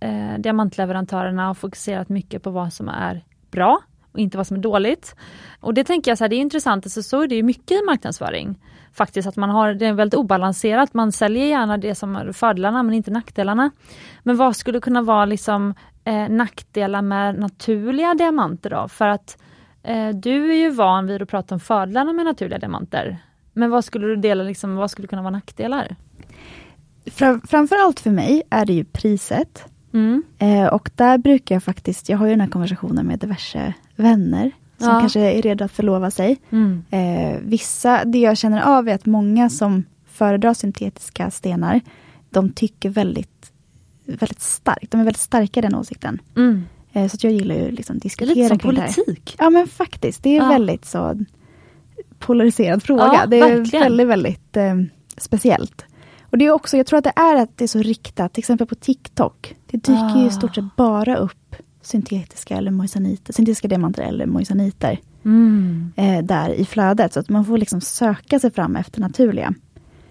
[SPEAKER 1] eh, diamantleverantörerna har fokuserat mycket på vad som är bra och inte vad som är dåligt. Och det tänker jag så här, det är intressant, alltså, så är det ju mycket i marknadsföring. Faktiskt att man har, det är väldigt obalanserat, man säljer gärna det som är fördelarna men inte nackdelarna. Men vad skulle kunna vara liksom eh, nackdelar med naturliga diamanter då? För att eh, du är ju van vid att prata om fördelarna med naturliga diamanter. Men vad skulle du dela, liksom, vad skulle kunna vara nackdelar?
[SPEAKER 2] Fra, framförallt för mig är det ju priset.
[SPEAKER 1] Mm.
[SPEAKER 2] Eh, och där brukar jag faktiskt, jag har ju den här konversationen med diverse vänner som
[SPEAKER 1] Ja.
[SPEAKER 2] kanske är redo att förlova sig.
[SPEAKER 1] Mm.
[SPEAKER 2] Eh, vissa, det jag känner av är att många som föredrar syntetiska stenar, de tycker väldigt, väldigt starkt, de är väldigt starka i den åsikten.
[SPEAKER 1] Mm.
[SPEAKER 2] Eh, så jag gillar ju liksom
[SPEAKER 1] Det är
[SPEAKER 2] diskutera
[SPEAKER 1] lite som politik.
[SPEAKER 2] Ja men faktiskt, det är
[SPEAKER 1] Ja.
[SPEAKER 2] väldigt så polariserad fråga.
[SPEAKER 1] Ja,
[SPEAKER 2] det är
[SPEAKER 1] verkligen.
[SPEAKER 2] väldigt, väldigt eh, speciellt. Och det är också, jag tror att det är att det är så riktat, till exempel på TikTok. Det dyker ju
[SPEAKER 1] Ah.
[SPEAKER 2] i stort sett bara upp syntetiska eller moisaniter, syntetiska diamanter eller moisaniter
[SPEAKER 1] Mm.
[SPEAKER 2] eh, där i flödet. Så att man får liksom söka sig fram efter naturliga.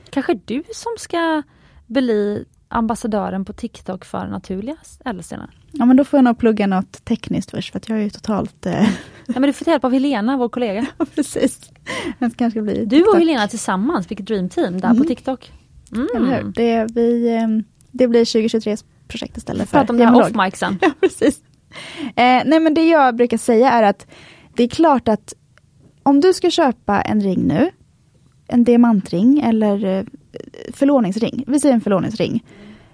[SPEAKER 1] Kanske du som ska bli ambassadören på TikTok för naturliga ädelstenar?
[SPEAKER 2] Ja men då får jag nog plugga något tekniskt först för att jag är ju totalt... Eh, [laughs]
[SPEAKER 1] Ja, men du får ta hjälp av Helena, vår kollega. [laughs]
[SPEAKER 2] precis. Jag kanske bli
[SPEAKER 1] Du och. Helena tillsammans, vilket dreamteam där
[SPEAKER 2] Mm.
[SPEAKER 1] på TikTok. Mm.
[SPEAKER 2] Eller hur? Det, vi, eh, det blir 2023 projekt istället för
[SPEAKER 1] Prata om det här off sen. [laughs]
[SPEAKER 2] Ja, precis. Eh, nej, men det jag brukar säga är att det är klart att om du ska köpa en ring nu, en diamantring eller eh, förlovningsring, vi säger en förlovningsring.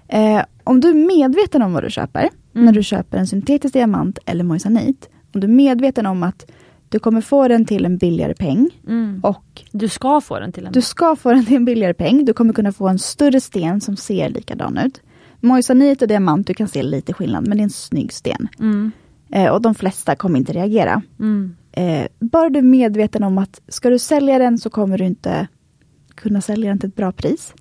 [SPEAKER 2] Eh, om du är medveten om vad du köper, när du köper en syntetisk diamant eller moissanit, om du är medveten om att du kommer få den till en billigare peng
[SPEAKER 1] Mm.
[SPEAKER 2] och
[SPEAKER 1] Du ska få den till en...
[SPEAKER 2] du ska få den till en billigare peng. Du kommer kunna få en större sten som ser likadan ut. Moissanit och diamant, du kan se lite skillnad, men det är en snygg sten.
[SPEAKER 1] Mm.
[SPEAKER 2] Eh, och de flesta kommer inte reagera.
[SPEAKER 1] Mm.
[SPEAKER 2] Eh, bara du är medveten om att ska du sälja den så kommer du inte kunna sälja den till ett bra pris.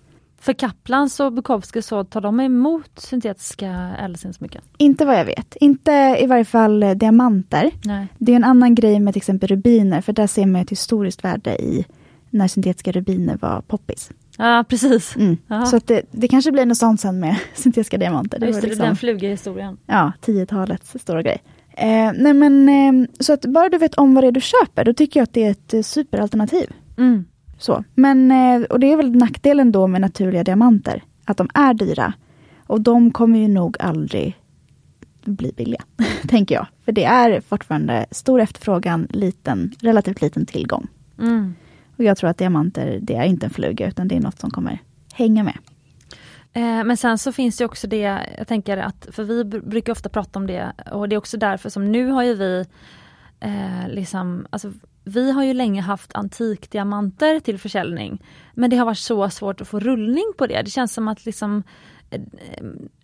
[SPEAKER 1] För Kaplans och Bukowski så tar de emot syntetiska ädelstensmycken?
[SPEAKER 2] Inte vad jag vet. Inte i varje fall eh, diamanter.
[SPEAKER 1] Nej.
[SPEAKER 2] Det är en annan grej med till exempel rubiner, för där ser man ett historiskt värde i när syntetiska rubiner var poppis.
[SPEAKER 1] Ja precis.
[SPEAKER 2] Mm. Så att det, det kanske blir något sånt sen med [laughs] syntetiska diamanter.
[SPEAKER 1] Just
[SPEAKER 2] var
[SPEAKER 1] det,
[SPEAKER 2] liksom-
[SPEAKER 1] den fluga historien.
[SPEAKER 2] Ja, 10-talets stora grej. Eh, nej men, eh, så att bara du vet om vad det är du köper, då tycker jag att det är ett eh, superalternativ.
[SPEAKER 1] Mm.
[SPEAKER 2] Så. Men, eh, och det är väl nackdelen då med naturliga diamanter, att de är dyra. Och de kommer ju nog aldrig bli billiga, [laughs] tänker jag. För det är fortfarande stor efterfrågan, liten, relativt liten tillgång.
[SPEAKER 1] Mm.
[SPEAKER 2] Och jag tror att diamanter, det är inte en fluga, utan det är något som kommer hänga med.
[SPEAKER 1] Eh, men sen så finns det också det, jag tänker att, för vi br- brukar ofta prata om det och det är också därför som nu har ju vi eh, liksom, alltså vi har ju länge haft antikdiamanter till försäljning. Men det har varit så svårt att få rullning på det. Det känns som att liksom eh,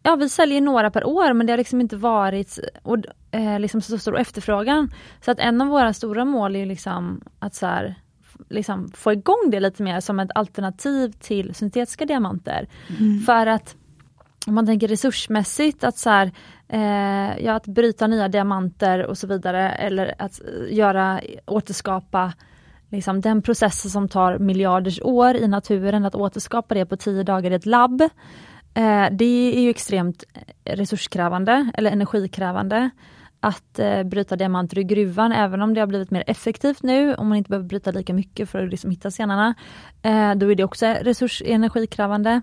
[SPEAKER 1] Ja vi säljer några per år men det har liksom inte varit och, eh, liksom så stor efterfrågan. Så att en av våra stora mål är ju liksom att så här, liksom få igång det lite mer som ett alternativ till syntetiska diamanter. För att om man tänker resursmässigt att så här, eh, ja, att bryta nya diamanter och så vidare eller att eh, göra, återskapa liksom den processen som tar miljarders år i naturen, att återskapa det på tio dagar i ett labb. Eh, det är ju extremt eh, resurskrävande eller energikrävande att eh, bryta diamanter i gruvan, även om det har blivit mer effektivt nu, om man inte behöver bryta lika mycket för att liksom hitta stenarna. Eh, då är det också resurs energikrävande.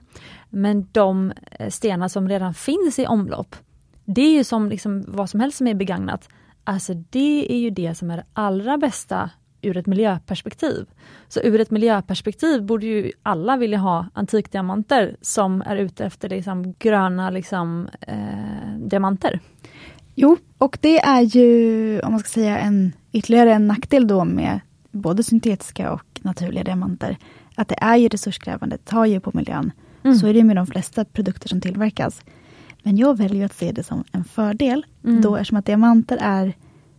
[SPEAKER 1] Men de eh, stenar som redan finns i omlopp, det är ju som liksom vad som helst som är begagnat. Alltså det är ju det som är det allra bästa ur ett miljöperspektiv. Så ur ett miljöperspektiv borde ju alla vilja ha antikdiamanter som är ute efter liksom gröna liksom, eh, diamanter.
[SPEAKER 2] Jo, och det är ju, om man ska säga, en, ytterligare en nackdel då med både syntetiska och naturliga diamanter. Att det är ju resurskrävande, tar ju på miljön.
[SPEAKER 1] Mm.
[SPEAKER 2] Så är det med de flesta produkter som tillverkas. Men jag väljer att se det som en fördel,
[SPEAKER 1] Mm.
[SPEAKER 2] då eftersom att diamanter är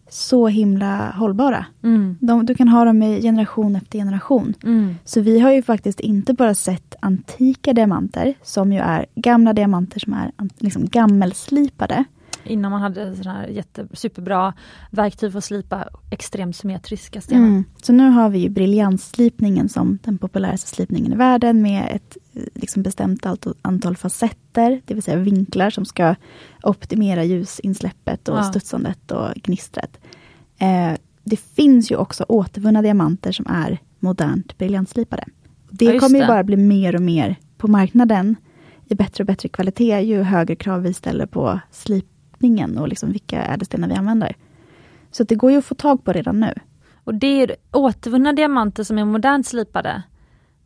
[SPEAKER 2] så himla hållbara.
[SPEAKER 1] Mm.
[SPEAKER 2] De, du kan ha dem i generation efter generation.
[SPEAKER 1] Mm.
[SPEAKER 2] Så vi har ju faktiskt inte bara sett antika diamanter, som ju är gamla diamanter som är liksom gammelslipade.
[SPEAKER 1] Innan man hade sådana här jätte, superbra verktyg för att slipa extremt symmetriska stenar.
[SPEAKER 2] Mm. Så nu har vi ju briljantslipningen som den populäraste slipningen i världen med ett eh, liksom bestämt antal facetter, det vill säga vinklar som ska optimera ljusinsläppet och
[SPEAKER 1] Ja.
[SPEAKER 2] studsandet och gnistret. Eh, det finns ju också återvunna diamanter som är modernt briljantslipade. Det
[SPEAKER 1] Ja,
[SPEAKER 2] kommer ju
[SPEAKER 1] det.
[SPEAKER 2] bara bli mer och mer på marknaden i bättre och bättre kvalitet ju högre krav vi ställer på slipningen och liksom vilka ädelstenar vi använder. Så att det går ju att få tag på redan nu.
[SPEAKER 1] Och det är återvunna diamanter som är modernt slipade.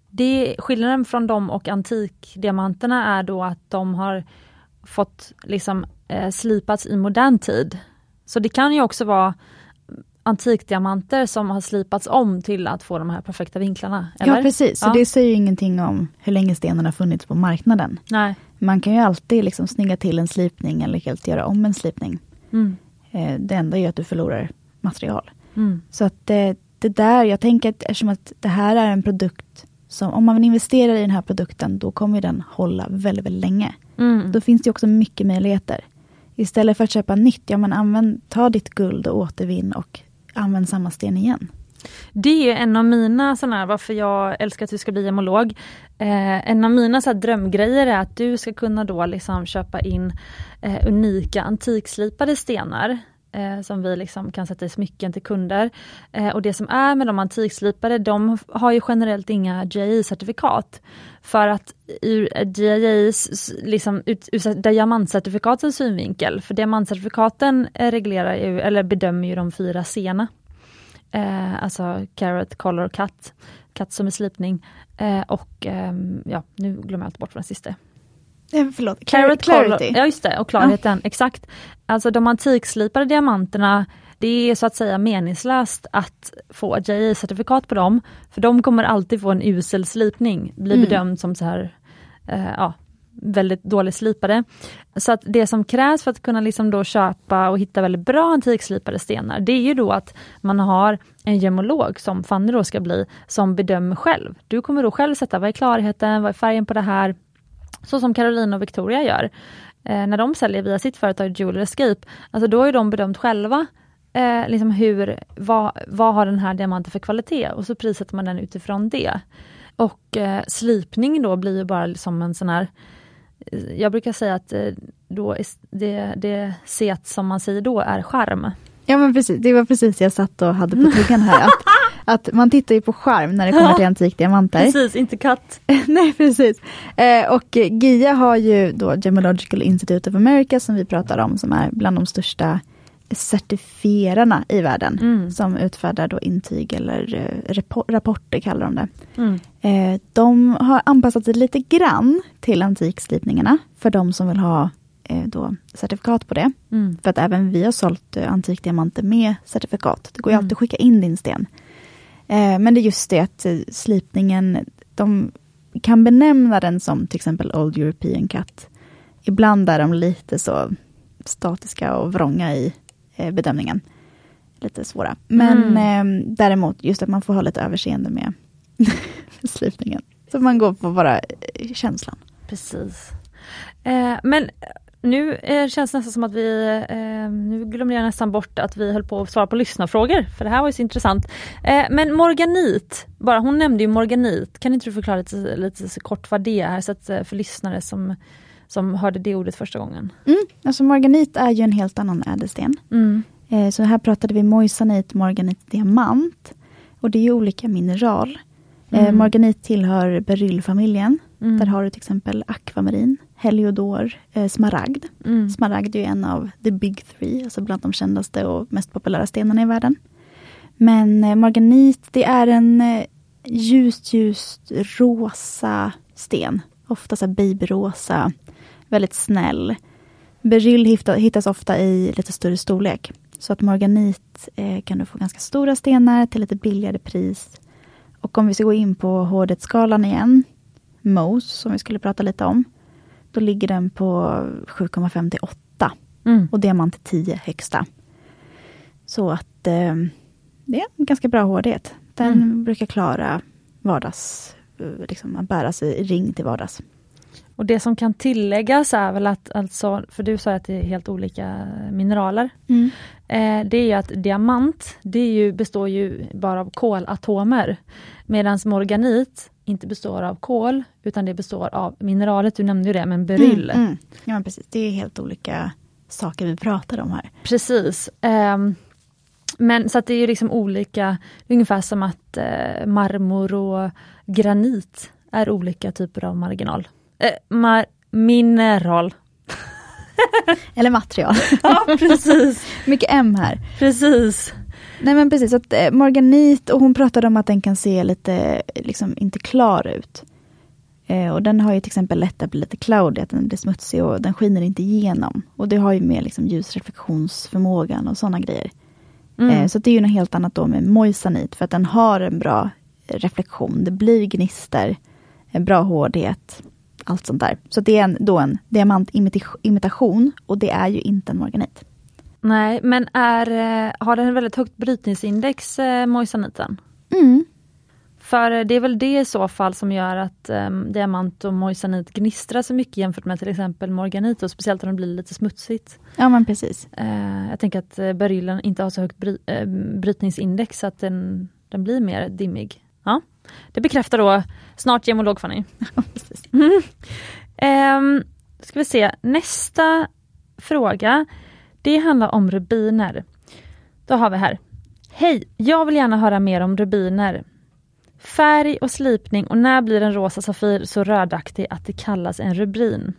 [SPEAKER 1] Det, skillnaden från dem och antikdiamanterna är då att de har fått liksom eh, slipats i modern tid. Så det kan ju också vara antikdiamanter som har slipats om till att få de här perfekta vinklarna. Eller?
[SPEAKER 2] Ja precis, så
[SPEAKER 1] Ja.
[SPEAKER 2] det säger ju ingenting om hur länge stenen har funnits på marknaden.
[SPEAKER 1] Nej.
[SPEAKER 2] Man kan ju alltid liksom snygga till en slipning eller helt göra om en slipning.
[SPEAKER 1] Mm.
[SPEAKER 2] Eh, det enda är att du förlorar material.
[SPEAKER 1] Mm.
[SPEAKER 2] Så att det, det där, jag tänker att eftersom att det här är en produkt som, om man investerar i den här produkten, då kommer den hålla väldigt, väldigt länge.
[SPEAKER 1] Mm.
[SPEAKER 2] Då finns det också mycket möjligheter. Istället för att köpa nytt, ja men använd, ta ditt guld och återvinn och använd samma sten igen.
[SPEAKER 1] Det är en av mina sådana här, varför jag älskar att du ska bli gemolog. Eh, en av mina så här, drömgrejer är att du ska kunna då liksom köpa in eh, unika antikslipade stenar. Eh, som vi liksom kan sätta i smycken till kunder. Eh, och det som är med de antikslipade, de har ju generellt inga GI-certifikat. För att ur GIs, liksom ut, ur diamantcertifikatens synvinkel, för diamantcertifikaten eh, reglerar ju, eller bedömer ju de fyra sena. Eh, alltså carrot, color, cut. Cut som är slipning. Eh, och ehm, ja, nu glömmer jag allt bort vad den sista.
[SPEAKER 2] Eh, förlåt,
[SPEAKER 1] Carrot,
[SPEAKER 2] clarity.
[SPEAKER 1] ja just det, och klarheten, exakt. Alltså de antikslipade diamanterna, det är så att säga meningslöst att få JI-certifikat på dem, för de kommer alltid få en usel slipning, bli
[SPEAKER 2] Mm.
[SPEAKER 1] bedömd som så här, eh, ja, väldigt dåligt slipade. Så att det som krävs för att kunna liksom då köpa och hitta väldigt bra antikslipade stenar, det är ju då att man har en gemolog, som Fanny då ska bli, som bedömer själv. Du kommer då själv sätta, vad är klarheten, vad är färgen på det här? Så som Carolina och Victoria gör. Eh, när de säljer via sitt företag Jewelry Escape, alltså då har de bedömt själva eh, liksom hur, vad, vad har den här diamanten för kvalitet och så prissätter man den utifrån det. Och eh, slipning då blir ju bara som en sån här eh, jag brukar säga att eh, då är det, det set som man säger då är skärm.
[SPEAKER 2] Ja men precis, det var precis jag satt och hade på [laughs] tuggan här. Att, att man tittar ju på skärm när det kommer till antikdiamanter.
[SPEAKER 1] Precis, inte katt. [laughs]
[SPEAKER 2] Nej, precis. Eh, och GIA har ju då Gemological Institute of America som vi pratar om, som är bland de största certifierarna i världen.
[SPEAKER 1] Mm.
[SPEAKER 2] Som utfärdar då intyg eller eh, rapporter kallar de det.
[SPEAKER 1] Mm.
[SPEAKER 2] Eh, de har anpassat sig lite grann till antikslipningarna för de som vill ha då certifikat på det.
[SPEAKER 1] Mm.
[SPEAKER 2] För att även vi har sålt antikdiamanter med certifikat. Det går ju
[SPEAKER 1] Mm.
[SPEAKER 2] alltid att skicka in din sten. Eh, men det är just det att eh, slipningen, de kan benämna den som till exempel Old European Cut. Ibland är de lite så statiska och vrånga i eh, bedömningen. Lite svåra. Men
[SPEAKER 1] Mm.
[SPEAKER 2] eh, däremot just att man får ha lite överseende med [laughs] slipningen. Så man går på bara känslan.
[SPEAKER 1] Precis. Eh, men nu eh, känns det nästan som att vi, eh, nu glömde jag nästan bort att vi höll på att svara på lyssnarfrågor, för det här var ju så intressant. Eh, men morganit, bara, hon nämnde ju morganit, kan inte du förklara lite, lite så kort vad det är, så att, eh, för lyssnare som, som hörde det ordet första gången?
[SPEAKER 2] Mm. Alltså morganit är ju en helt annan ädelsten.
[SPEAKER 1] Mm.
[SPEAKER 2] Eh, Så här pratade vi moissanit, morganit, diamant. Och det är ju olika mineral. Eh,
[SPEAKER 1] Mm.
[SPEAKER 2] Morganit tillhör beryllfamiljen.
[SPEAKER 1] Mm.
[SPEAKER 2] Där har du till exempel akvamarin, heliodor, eh, smaragd.
[SPEAKER 1] Mm.
[SPEAKER 2] Smaragd är ju en av the big three, alltså bland de kändaste och mest populära stenarna i världen. Men eh, morganit, det är en eh, ljust, ljust rosa sten. Ofta så babyrosa, väldigt snäll. Beryll hitta- hittas ofta i lite större storlek. Så att morganit eh, kan du få ganska stora stenar till lite billigare pris. Och om vi ska gå in på hårdhetsskalan igen, Mose som vi skulle prata lite om. Då ligger den på 7,5 till 8
[SPEAKER 1] Mm.
[SPEAKER 2] och diamant är 10 högsta. Så att eh, det är en ganska bra hårdhet. Den
[SPEAKER 1] Mm.
[SPEAKER 2] brukar klara vardags, eh, liksom att bära sig i ring till vardags.
[SPEAKER 1] Och det som kan tilläggas är väl att, alltså, för du sa att det är helt olika mineraler, Eh, det är ju att diamant, det ju, består ju bara av kolatomer. Medan morganit inte består av kol, utan det består av mineralet, du nämnde ju det, men beryll.
[SPEAKER 2] Mm, mm. Ja, precis. Det är helt olika saker vi pratar om här.
[SPEAKER 1] Precis. Ehm, men så att det är ju liksom olika, ungefär som att eh, marmor och granit är olika typer av marginal. Eh, mar- mineral.
[SPEAKER 2] Eller material. [laughs]
[SPEAKER 1] Ja, precis.
[SPEAKER 2] Mycket M här.
[SPEAKER 1] precis.
[SPEAKER 2] Nej men precis, att eh, morganit och hon pratade om att den kan se lite, liksom inte klar ut. Eh, och den har ju till exempel lätt att bli lite cloudy, att den blir smutsig och den skiner inte igenom. Och det har ju med liksom ljusreflektionsförmågan och sådana grejer.
[SPEAKER 1] Mm.
[SPEAKER 2] Eh, så det är ju något helt annat då med moisanit, för att den har en bra reflektion. Det blir gnister, en bra hårdhet, allt sånt där. Så det är en, då en diamantimitation och det är ju inte en morganit.
[SPEAKER 1] Nej, men är, eh, har den väldigt högt brytningsindex, eh, moisaniten?
[SPEAKER 2] Mm.
[SPEAKER 1] För det är väl det i så fall som gör att um, diamant och moisanit gnistrar så mycket jämfört med till exempel morganit och speciellt om det blir lite smutsigt.
[SPEAKER 2] Ja men precis.
[SPEAKER 1] Uh, jag tänker att uh, beryllen inte har så högt bry, uh, brytningsindex så att den, den blir mer dimmig. Ja, Det bekräftar då snart gemolog Fanny. [laughs]
[SPEAKER 2] Ja, precis.
[SPEAKER 1] um, ska vi se, nästa fråga. Det handlar om rubiner. Då har vi här. Hej, jag vill gärna höra mer om rubiner. Färg och slipning och när blir en rosa safir så rödaktig att det kallas en rubin?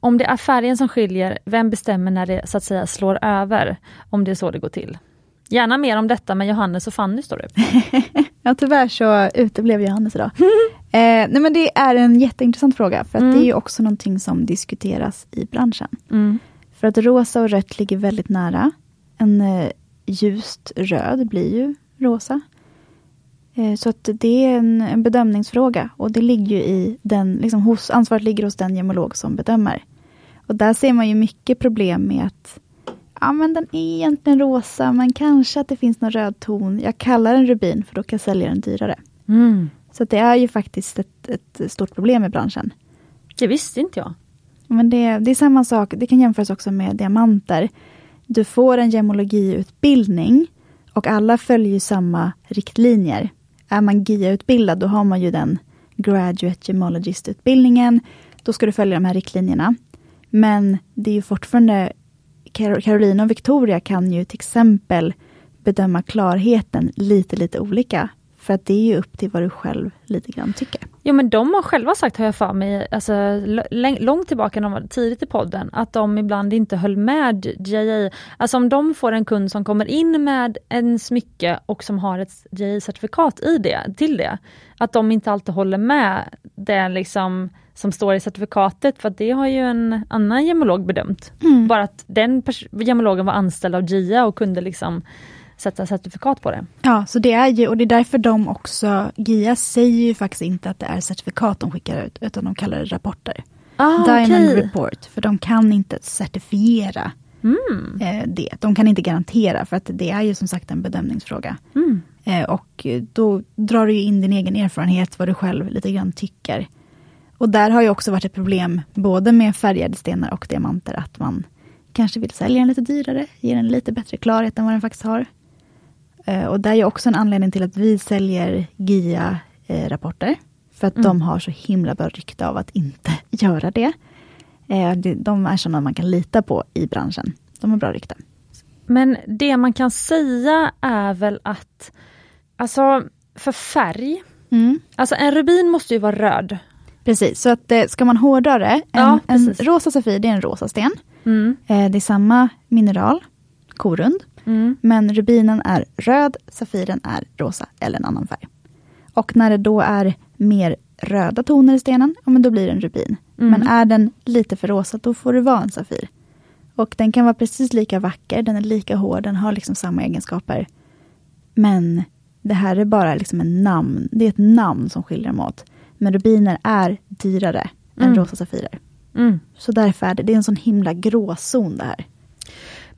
[SPEAKER 1] Om det är färgen som skiljer, vem bestämmer när det så att säga slår över? Om det är så det går till. Gärna mer om detta med Johannes och Fanny står det. [laughs]
[SPEAKER 2] ja tyvärr så uteblev Johannes idag. [laughs] eh, nej men det är en jätteintressant fråga, för att
[SPEAKER 1] Mm.
[SPEAKER 2] det är ju också någonting som diskuteras i branschen.
[SPEAKER 1] Mm.
[SPEAKER 2] För att rosa och rött ligger väldigt nära. En eh, ljust röd blir ju rosa. Eh, så att det är en, en bedömningsfråga och det ligger ju i den, liksom hos, ansvaret ligger hos den gemolog som bedömer. Och där ser man ju mycket problem med att ja, men den är egentligen rosa, men kanske att det finns någon röd ton. Jag kallar den rubin för då kan jag sälja den dyrare.
[SPEAKER 1] Mm.
[SPEAKER 2] Så att det är ju faktiskt ett, ett stort problem i branschen.
[SPEAKER 1] Det visste inte jag.
[SPEAKER 2] Men det, det är samma sak, det kan jämföras också med diamanter. Du får en gemologiutbildning och alla följer ju samma riktlinjer. Är man GIA-utbildad, då har man ju den Graduate Gemologist-utbildningen. Då ska du följa de här riktlinjerna. Men det är ju fortfarande, Kar- Carolina och Victoria kan ju till exempel bedöma klarheten lite, lite olika. För att det är ju upp till vad du själv lite grann tycker.
[SPEAKER 1] Jo men de har själva sagt, har jag för mig, alltså, långt tillbaka, när de var tidigt i podden, att de ibland inte höll med GIA. Alltså om de får en kund som kommer in med en smycke och som har ett GIA-certifikat i det, till det, att de inte alltid håller med det liksom som står i certifikatet, för det har ju en annan gemolog bedömt. Bara att den gemologen var anställd av GIA och kunde liksom sätta certifikat på det.
[SPEAKER 2] Ja, så det är ju, och det är därför de också, GIA säger ju faktiskt inte att det är certifikat de skickar ut, utan de kallar det rapporter.
[SPEAKER 1] Ah,
[SPEAKER 2] Diamond
[SPEAKER 1] okej.
[SPEAKER 2] report, för de kan inte certifiera
[SPEAKER 1] Mm.
[SPEAKER 2] eh, det. De kan inte garantera, för att det är ju som sagt en bedömningsfråga.
[SPEAKER 1] Mm.
[SPEAKER 2] Eh, och då drar du ju in din egen erfarenhet, vad du själv lite grann tycker. Och där har ju också varit ett problem, både med färgade stenar och diamanter, att man kanske vill sälja den lite dyrare, ge den lite bättre klarhet än vad den faktiskt har. Eh, och det är också en anledning till att vi säljer GIA-rapporter. För att
[SPEAKER 1] Mm.
[SPEAKER 2] de har så himla bra rykte av att inte [laughs] göra det. Eh, det- De är sådana man kan lita på i branschen. De har bra rykte.
[SPEAKER 1] Men det man kan säga är väl att, alltså för färg, alltså en rubin måste ju vara röd.
[SPEAKER 2] Precis, så att eh, ska man hårdra det, en,
[SPEAKER 1] Ja,
[SPEAKER 2] en rosa safir det är en rosa sten.
[SPEAKER 1] Mm.
[SPEAKER 2] Eh, Det är samma mineral, korund,
[SPEAKER 1] Mm.
[SPEAKER 2] men rubinen är röd, safiren är rosa eller en annan färg. Och när det då är mer röda toner i stenen, ja, men då blir det en rubin.
[SPEAKER 1] Mm.
[SPEAKER 2] Men är den lite för rosa, då får det vara en safir. Och den kan vara precis lika vacker, den är lika hård, den har liksom samma egenskaper. Men det här är bara liksom en namn, det är ett namn som skiljer dem åt. Men rubiner är dyrare än
[SPEAKER 1] Mm.
[SPEAKER 2] rosa safirer.
[SPEAKER 1] Mm.
[SPEAKER 2] Så därför är det, det är en sån himla gråzon det här.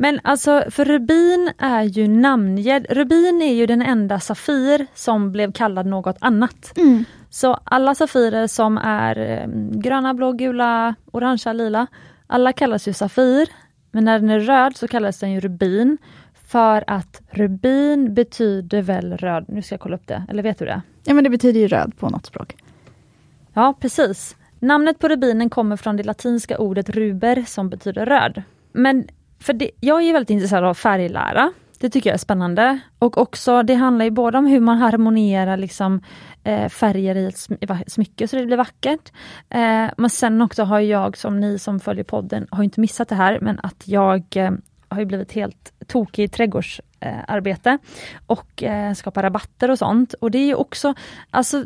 [SPEAKER 1] Men alltså för rubin är ju namngedd, rubin är ju den enda safir som blev kallad något annat. Så alla safirer som är eh, gröna, blå, gula, orangea, lila, alla kallas ju safir. Men när den är röd så kallas den ju rubin. För att rubin betyder väl röd, nu ska jag kolla upp det, eller vet du det?
[SPEAKER 2] Ja men det betyder ju röd på något språk.
[SPEAKER 1] Ja, precis. Namnet på rubinen kommer från det latinska ordet ruber som betyder röd. Men för det, jag är väldigt intresserad av färglära. Det tycker jag är spännande. Och också, det handlar ju både om hur man harmonierar liksom, eh, färger i ett sm- smycke så det blir vackert. Eh, men sen också har jag, som ni som följer podden, har inte missat det här, men att jag eh, har ju blivit helt tokig i trädgårdsarbete och eh, skapar rabatter och sånt. Och det är ju också, alltså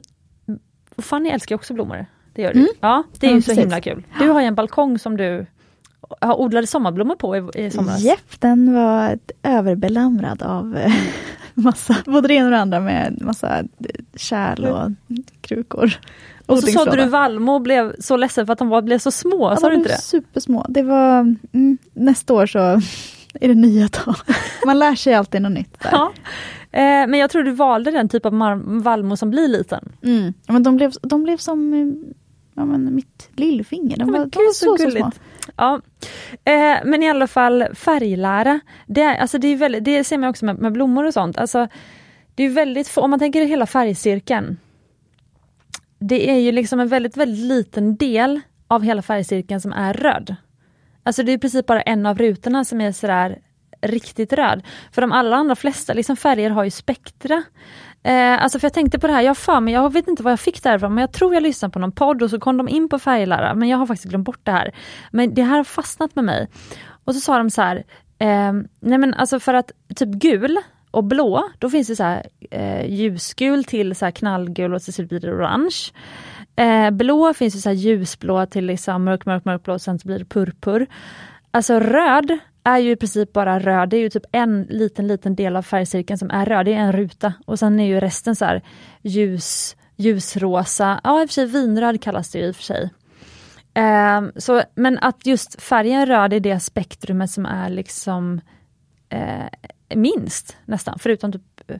[SPEAKER 1] Fanny älskar också blommor. Det gör du?
[SPEAKER 2] Mm.
[SPEAKER 1] Ja, det är
[SPEAKER 2] Ja,
[SPEAKER 1] ju så
[SPEAKER 2] precis.
[SPEAKER 1] himla kul. Du har ju en balkong som du odlade sommarblommor på i, i somras.
[SPEAKER 2] Jepp, den var överbelamrad av eh, massa, både det ena och det andra med massa kärl och krukor.
[SPEAKER 1] Och så
[SPEAKER 2] Odlingslåda.
[SPEAKER 1] du vallmo och blev så ledsen för att de var, blev så små,
[SPEAKER 2] Ja,
[SPEAKER 1] sa du inte det?
[SPEAKER 2] Supersmå. Det var, mm, nästa år så [laughs] är det nya tag. Man lär sig alltid något nytt. Där.
[SPEAKER 1] Ja. Eh, men jag tror du valde den typ av vallmo som blir liten.
[SPEAKER 2] Mm. Men de, blev, de blev som eh, ja, men mitt lillfinger. De
[SPEAKER 1] Ja,
[SPEAKER 2] var,
[SPEAKER 1] gud,
[SPEAKER 2] de var
[SPEAKER 1] så
[SPEAKER 2] så, så, små.
[SPEAKER 1] gulligt. Ja. Eh, men i alla fall färglära, det, är, alltså det, är väldigt, det ser man också med, med blommor och sånt. Alltså, det är väldigt få, om man tänker hela färgcirkeln. Det är ju liksom en väldigt, väldigt liten del av hela färgcirkeln som är röd. Alltså det är i princip bara en av rutorna som är sådär riktigt röd. För de allra andra flesta liksom färger har ju spektra. Eh, alltså för jag tänkte på det här, jag har för mig, jag vet inte vad jag fick därifrån, men jag tror jag lyssnade på någon podd och så kom de in på färglära, men jag har faktiskt glömt bort det här. Men det här har fastnat med mig. Och så sa de så här, eh, nej men alltså för att typ gul och blå, då finns det så här eh, ljusgul till så här knallgul och så blir det orange. Eh, blå finns det så här ljusblå till liksom mörk, mörk, mörkblå och sen så blir det purpur. Alltså röd är ju i princip bara röd, det är ju typ en liten, liten del av färgcirkeln som är röd, det är en ruta. Och sen är ju resten så här ljus, ljusrosa, ja i och för sig vinröd kallas det ju i och för sig. Eh, så, men att just färgen röd är det spektrumet som är liksom eh, minst nästan, förutom typ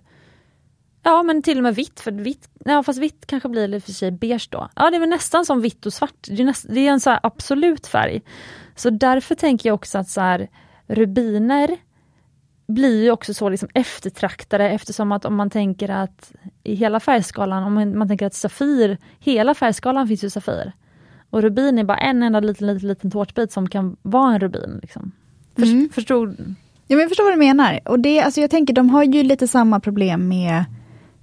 [SPEAKER 1] Ja men till och med vitt, för vitt, ja, fast vitt kanske blir lite för sig beige då. Ja det är väl nästan som vitt och svart, det är, näst, det är en så här absolut färg. Så därför tänker jag också att så här, rubiner blir ju också så liksom eftertraktade eftersom att om man tänker att i hela färgskalan, om man, man tänker att Safir, hela färgskalan finns ju Safir. Och rubin är bara en enda liten, liten, liten tårtbit som kan vara en rubin. Liksom. För,
[SPEAKER 2] Mm.
[SPEAKER 1] Förstod?
[SPEAKER 2] Ja, men jag förstår vad du menar. Och det, alltså jag tänker, de har ju lite samma problem med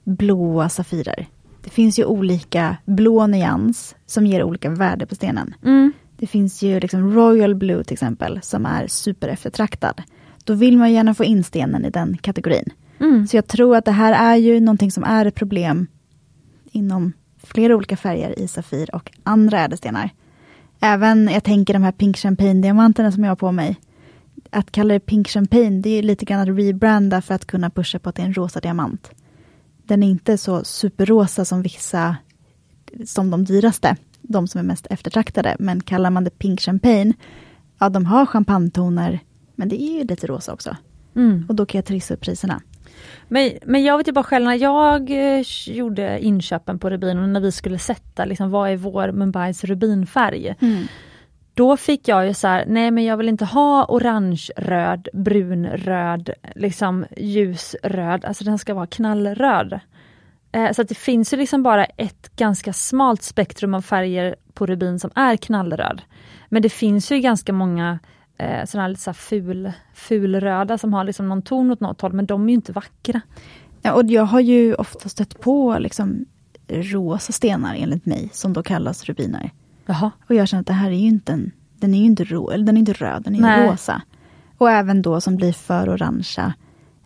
[SPEAKER 2] blåa safirer. Det finns ju olika blå nyans som ger olika värde på stenen.
[SPEAKER 1] Mm.
[SPEAKER 2] Det finns ju liksom Royal Blue till exempel som är super eftertraktad. Då vill man gärna få in stenen i den kategorin.
[SPEAKER 1] Mm.
[SPEAKER 2] Så jag tror att det här är ju någonting som är ett problem inom flera olika färger i Safir och andra ädelstenar. Även, jag tänker de här Pink Champagne-diamanterna som jag har på mig. Att kalla det Pink Champagne, det är lite grann att rebranda för att kunna pusha på att det är en rosa diamant. Den är inte så superrosa som vissa, som de dyraste, de som är mest eftertraktade. Men kallar man det Pink Champagne, ja de har champagnetoner, men det är ju lite rosa också.
[SPEAKER 1] Mm.
[SPEAKER 2] Och då kan jag trissa upp priserna.
[SPEAKER 1] Men, men jag vet ju bara själv när jag eh, gjorde inköpen på rubin och när vi skulle sätta liksom, vad är vår Mumbais rubinfärg. Då fick jag ju så här, nej men jag vill inte ha orange, röd, brun, röd, liksom ljusröd, alltså den ska vara knallröd. Eh, så att det finns ju liksom bara ett ganska smalt spektrum av färger på rubin som är knallröd. Men det finns ju ganska många eh, sådana här lite så här ful, fulröda som har liksom någon ton åt något håll, men de är ju inte vackra.
[SPEAKER 2] Ja, och jag har ju ofta stött på liksom rosa stenar enligt mig, som då kallas rubiner.
[SPEAKER 1] Jaha.
[SPEAKER 2] Och jag känner att det här är ju inte en, den är ju inte, ro, eller den är inte röd, den är
[SPEAKER 1] Nej.
[SPEAKER 2] rosa. Och även då som blir för orangea.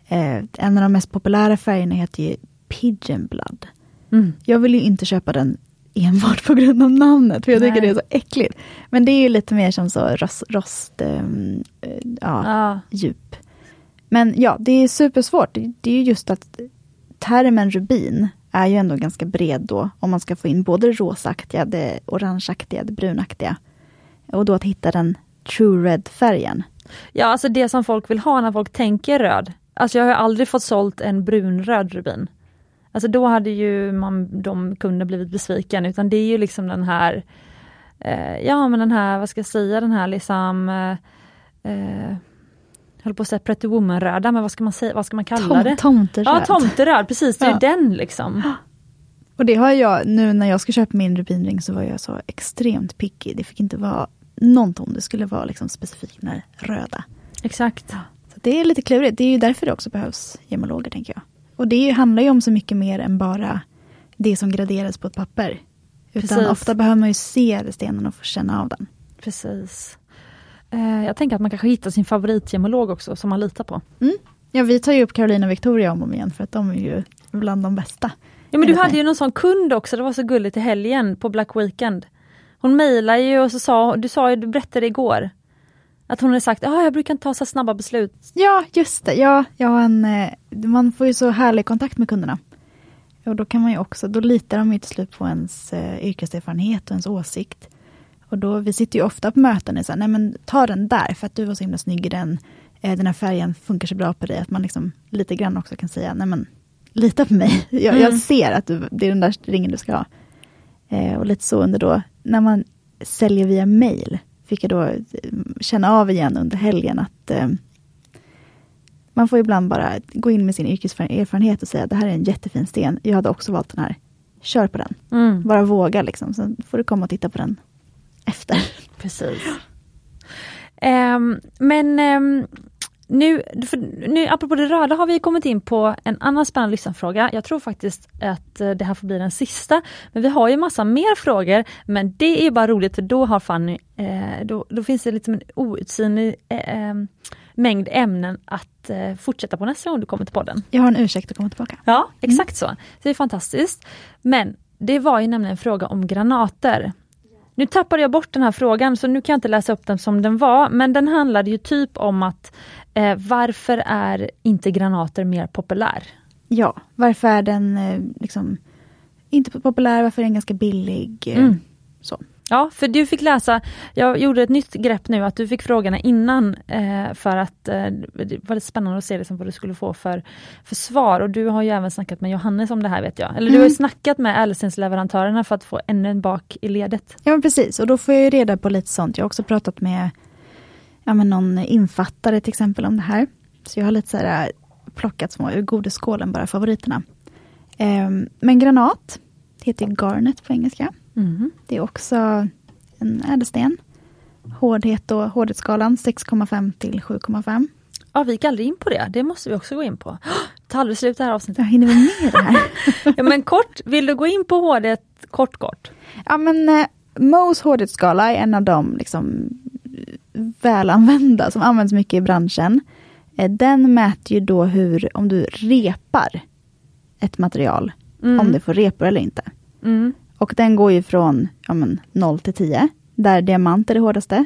[SPEAKER 2] Eh, en av de mest populära färgerna heter ju Pigeon Blood.
[SPEAKER 1] Mm.
[SPEAKER 2] Jag vill ju inte köpa den enbart på grund av namnet, för jag tycker
[SPEAKER 1] Nej.
[SPEAKER 2] det är så äckligt. Men det är ju lite mer som så rost, rost eh, ja,
[SPEAKER 1] Ja.
[SPEAKER 2] djup. Men ja, det är supersvårt. Det, det är ju just att termen rubin är ju ändå ganska bred då, om man ska få in både det rosaktiga, det orangeaktiga, det brunaktiga. Och då att hitta den true red-färgen.
[SPEAKER 1] ja, alltså det som folk vill ha när folk tänker röd. Alltså jag har aldrig fått sålt en brunröd rubin. Alltså då hade ju man, de kunder blivit besviken, utan det är ju liksom den här, eh, ja men den här, vad ska jag säga, den här liksom, eh, eh, höll på att säga Pretty Woman-röda, men vad ska man säga, vad ska man kalla det?
[SPEAKER 2] Tom, tomteröd.
[SPEAKER 1] Ja, tomteröd, precis, det är
[SPEAKER 2] Ja.
[SPEAKER 1] den liksom.
[SPEAKER 2] Och det har jag, nu när jag ska köpa min rubinring så var jag så extremt picky. Det fick inte vara någon ton, det skulle vara liksom specifikt den röda.
[SPEAKER 1] Exakt.
[SPEAKER 2] Så det är lite klurigt, det är ju därför det också behövs gemologer tänker jag. Och det handlar ju om så mycket mer än bara det som graderas på ett papper. Utan
[SPEAKER 1] Precis.
[SPEAKER 2] ofta behöver man ju se stenen och få känna av den.
[SPEAKER 1] Precis. Eh, jag tänker att man kanske hittar sin favoritgemolog också, som man litar på.
[SPEAKER 2] Ja, vi tar ju upp Carolina och Victoria om och om igen för att de är ju bland de bästa.
[SPEAKER 1] Ja men du hade
[SPEAKER 2] mig.
[SPEAKER 1] ju någon sån kund också, det var så gulligt i helgen på Black Weekend. Hon mejlade ju och så sa, du sa ju, du berättade igår, att hon hade sagt, ah, jag brukar inte ta så snabba beslut.
[SPEAKER 2] Ja, just det. Ja, jag en, eh, man får ju så härlig kontakt med kunderna. Och då kan man ju också, då litar de ju till slut på ens eh, yrkeserfarenhet och ens åsikt. Och då, vi sitter ju ofta på möten och säger, nej men ta den där för att du var så himla snygg i den. Eh, den här färgen funkar så bra på dig. Att man liksom lite grann också kan säga, nej men lita på mig. [laughs] Jag,
[SPEAKER 1] Mm.
[SPEAKER 2] jag ser att du, det är den där ringen du ska ha. Eh, och lite så under då, när man säljer via mail, fick jag då eh, känna av igen under helgen att eh, man får ibland bara gå in med sin yrkeserfarenhet och säga att det här är en jättefin sten. Jag hade också valt den här. Kör på den.
[SPEAKER 1] Mm,
[SPEAKER 2] Bara våga liksom. Sen får du komma och titta på den efter.
[SPEAKER 1] precis. Ehm, men ehm, nu, för, nu, apropå det röda har vi kommit in på en annan spännande lyssnarfråga. Jag tror faktiskt att eh, det här får bli den sista. Men vi har ju massa mer frågor, men det är bara roligt för då har Fanny, eh, då, då finns det liksom en outsinlig eh, eh, mängd ämnen att eh, fortsätta på nästa gång du kommer till podden.
[SPEAKER 2] Jag har en ursäkt att komma tillbaka.
[SPEAKER 1] Ja, exakt så. Så det är fantastiskt. Men det var ju nämligen en fråga om granater. Nu tappade jag bort den här frågan så nu kan jag inte läsa upp den som den var, men den handlade ju typ om att eh, varför är inte granater mer populär?
[SPEAKER 2] Ja, varför är den eh, liksom inte populär? Varför är den ganska billig? Eh,
[SPEAKER 1] Mm.
[SPEAKER 2] Så.
[SPEAKER 1] Ja, för du fick läsa, jag gjorde ett nytt grepp nu, att du fick frågorna innan eh, för att eh, det var spännande att se liksom vad du skulle få för, för svar. Och du har ju även snackat med Johannes om det här vet jag. Eller du har
[SPEAKER 2] Mm.
[SPEAKER 1] snackat med Älvstensleverantörerna för att få ännu en bak i ledet.
[SPEAKER 2] Ja, precis. Och då får jag ju reda på lite sånt. Jag har också pratat med ja, men någon infattare till exempel om det här. Så jag har lite så här äh, plockat små ur godisskålen, bara favoriterna. Ehm, men granat heter ju garnet på engelska.
[SPEAKER 1] Mhm.
[SPEAKER 2] Det är också en ädelsten. Hårdhet och hårdhetsskalan 6,5 till 7,5.
[SPEAKER 1] Ja, vi gick aldrig in på det. Det måste vi också gå in på. [gasps] Det tar aldrig slut det här avsnittet.
[SPEAKER 2] Jag hinner väl med det här. [laughs]
[SPEAKER 1] Ja, men kort, vill du gå in på HD kort kort?
[SPEAKER 2] Ja men eh, Mohs hårdhetsskala är en av de liksom, välanvända som används mycket i branschen. Eh, den mäter ju då hur, om du repar ett material,
[SPEAKER 1] Mm.
[SPEAKER 2] om det får repor eller inte.
[SPEAKER 1] Mm.
[SPEAKER 2] Och den går ju från ja, men, 0 till 10, där diamant är det hårdaste.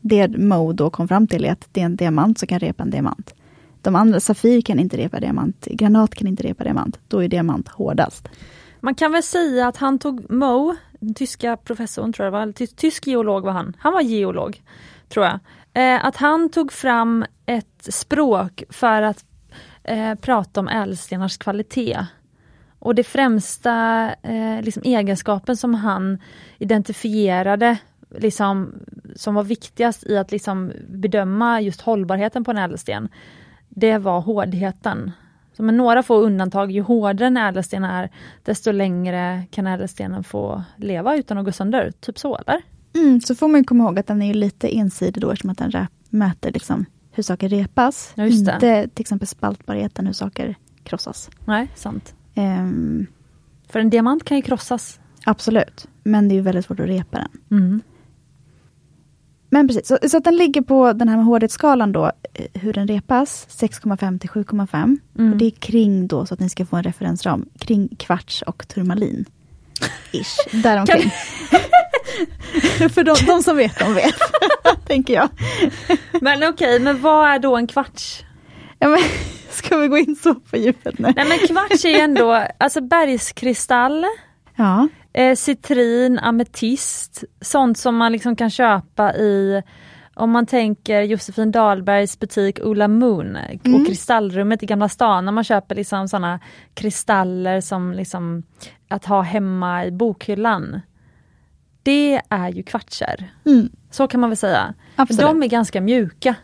[SPEAKER 2] Det Mo då kom fram till är att det är en diamant som kan repa en diamant. De andra, Safir kan inte repa diamant, granat kan inte repa diamant. Då är diamant hårdast.
[SPEAKER 1] Man kan väl säga att han tog Mo, den tyska professorn tror jag var, eller ty- tysk geolog var han. Han var geolog, tror jag. Eh, att han tog fram ett språk för att eh, prata om ädelstenars kvalitet. Och det främsta eh, liksom egenskapen som han identifierade liksom, som var viktigast i att liksom bedöma just hållbarheten på en ädelsten, det var hårdheten. Så med några få undantag, ju hårdare en ädelsten är, desto längre kan ädelstenen få leva utan att gå sönder. Typ så, eller?
[SPEAKER 2] Mm, så får man ju komma ihåg att den är lite ensidig då eftersom att den mäter liksom hur saker repas.
[SPEAKER 1] Ja,
[SPEAKER 2] inte till exempel spaltbarheten, hur saker krossas.
[SPEAKER 1] Nej, sant.
[SPEAKER 2] Ehm,
[SPEAKER 1] För en diamant kan ju krossas.
[SPEAKER 2] absolut, men det är ju väldigt svårt att repa den.
[SPEAKER 1] Mm.
[SPEAKER 2] Men precis, så, så att den ligger på den här med hårdhetsskalan då, eh, hur den repas, 6,5 till 7,5.
[SPEAKER 1] Mm.
[SPEAKER 2] Och det är kring då, så att ni ska få en referensram, kring kvarts och turmalin. Ish, [laughs] däromkring. [laughs] För de, de som vet, de vet, [laughs] tänker jag.
[SPEAKER 1] Men okej, men vad är då en kvarts?
[SPEAKER 2] Ja, men, [laughs] ska vi gå in så på djupet nu?
[SPEAKER 1] Nej men kvarts är ju ändå, alltså bergskristall,
[SPEAKER 2] Ja,
[SPEAKER 1] eh, citrin, ametist, sånt som man liksom kan köpa i om man tänker Josefin Dahlbergs butik Ola Moon
[SPEAKER 2] Mm.
[SPEAKER 1] och Kristallrummet i Gamla stan, när man köper liksom såna kristaller som liksom att ha hemma i bokhyllan. Det är ju kvartser.
[SPEAKER 2] mm,
[SPEAKER 1] Så kan man väl säga.
[SPEAKER 2] absolut.
[SPEAKER 1] De är ganska mjuka.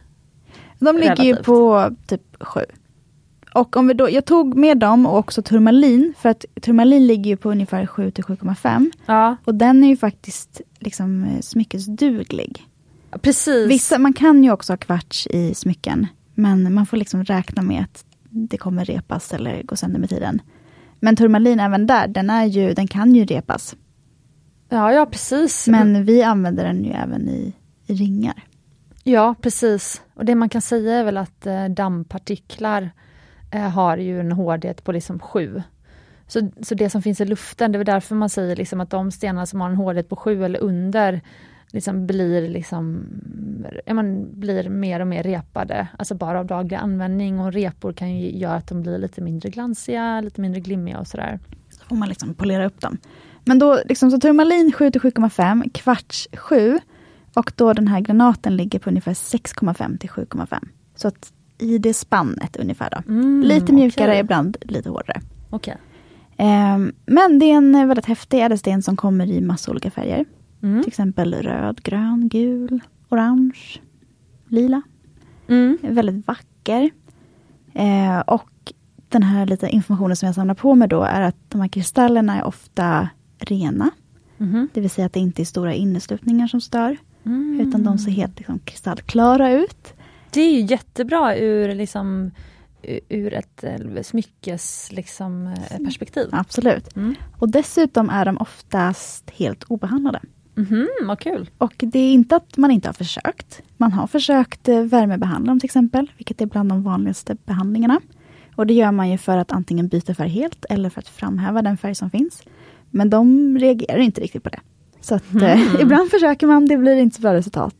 [SPEAKER 2] De ligger ju
[SPEAKER 1] Relativt.
[SPEAKER 2] på typ sju. Och om vi då, jag tog med dem och också turmalin, för att turmalin ligger ju på ungefär 7 till 7,5.
[SPEAKER 1] Ja,
[SPEAKER 2] Och den är ju faktiskt liksom eh, smyckesduglig.
[SPEAKER 1] precis.
[SPEAKER 2] Vissa, man kan ju också ha kvarts i smycken, men man får liksom räkna med att det kommer repas eller gå sönder med tiden. Men turmalin även där, den, är ju, den kan ju repas.
[SPEAKER 1] Ja, ja precis.
[SPEAKER 2] Men vi använder den ju även i, i ringar.
[SPEAKER 1] Ja, precis. Och det man kan säga är väl att eh, dammpartiklar eh, har ju en hårdhet på liksom 7. Så, så det som finns i luften, det är därför man säger liksom att de stenar som har en hårdhet på 7 eller under liksom blir, liksom, ja, man blir mer och mer repade, alltså bara av daglig användning och repor kan ju göra att de blir lite mindre glansiga, lite mindre glimmiga och sådär.
[SPEAKER 2] Så får man liksom polera upp dem. Men då, liksom, så turmalin 7 till 7,5, kvarts 7 och då den här granaten ligger på ungefär 6,5 till 7,5. Så att i det spannet ungefär då.
[SPEAKER 1] Mm,
[SPEAKER 2] lite mjukare,
[SPEAKER 1] okej.
[SPEAKER 2] ibland lite hårdare.
[SPEAKER 1] Okej.
[SPEAKER 2] Ehm, men det är en eh, väldigt häftig ädelsten som kommer i massa olika färger.
[SPEAKER 1] Mm.
[SPEAKER 2] Till exempel röd, grön, gul, orange, lila.
[SPEAKER 1] Mm.
[SPEAKER 2] Väldigt vacker. Eh, och den här lite informationen som jag samlar på mig då är att de här kristallerna är ofta rena.
[SPEAKER 1] Mhm.
[SPEAKER 2] Det vill säga att det inte är stora inneslutningar som stör.
[SPEAKER 1] Mm.
[SPEAKER 2] Utan de ser helt liksom, kristallklara ut.
[SPEAKER 1] Det är ju jättebra ur, liksom, ur ett eh, smyckes liksom, eh, perspektiv.
[SPEAKER 2] Absolut.
[SPEAKER 1] Mm.
[SPEAKER 2] Och dessutom är de oftast helt obehandlade.
[SPEAKER 1] Mhm, vad kul.
[SPEAKER 2] Och det är inte att man inte har försökt. Man har försökt eh, värmebehandla dem till exempel, vilket är bland de vanligaste behandlingarna. Och det gör man ju för att antingen byta färg helt eller för att framhäva den färg som finns. Men de reagerar inte riktigt på det. Så att eh, [laughs] ibland försöker man, det blir inte så bra resultat.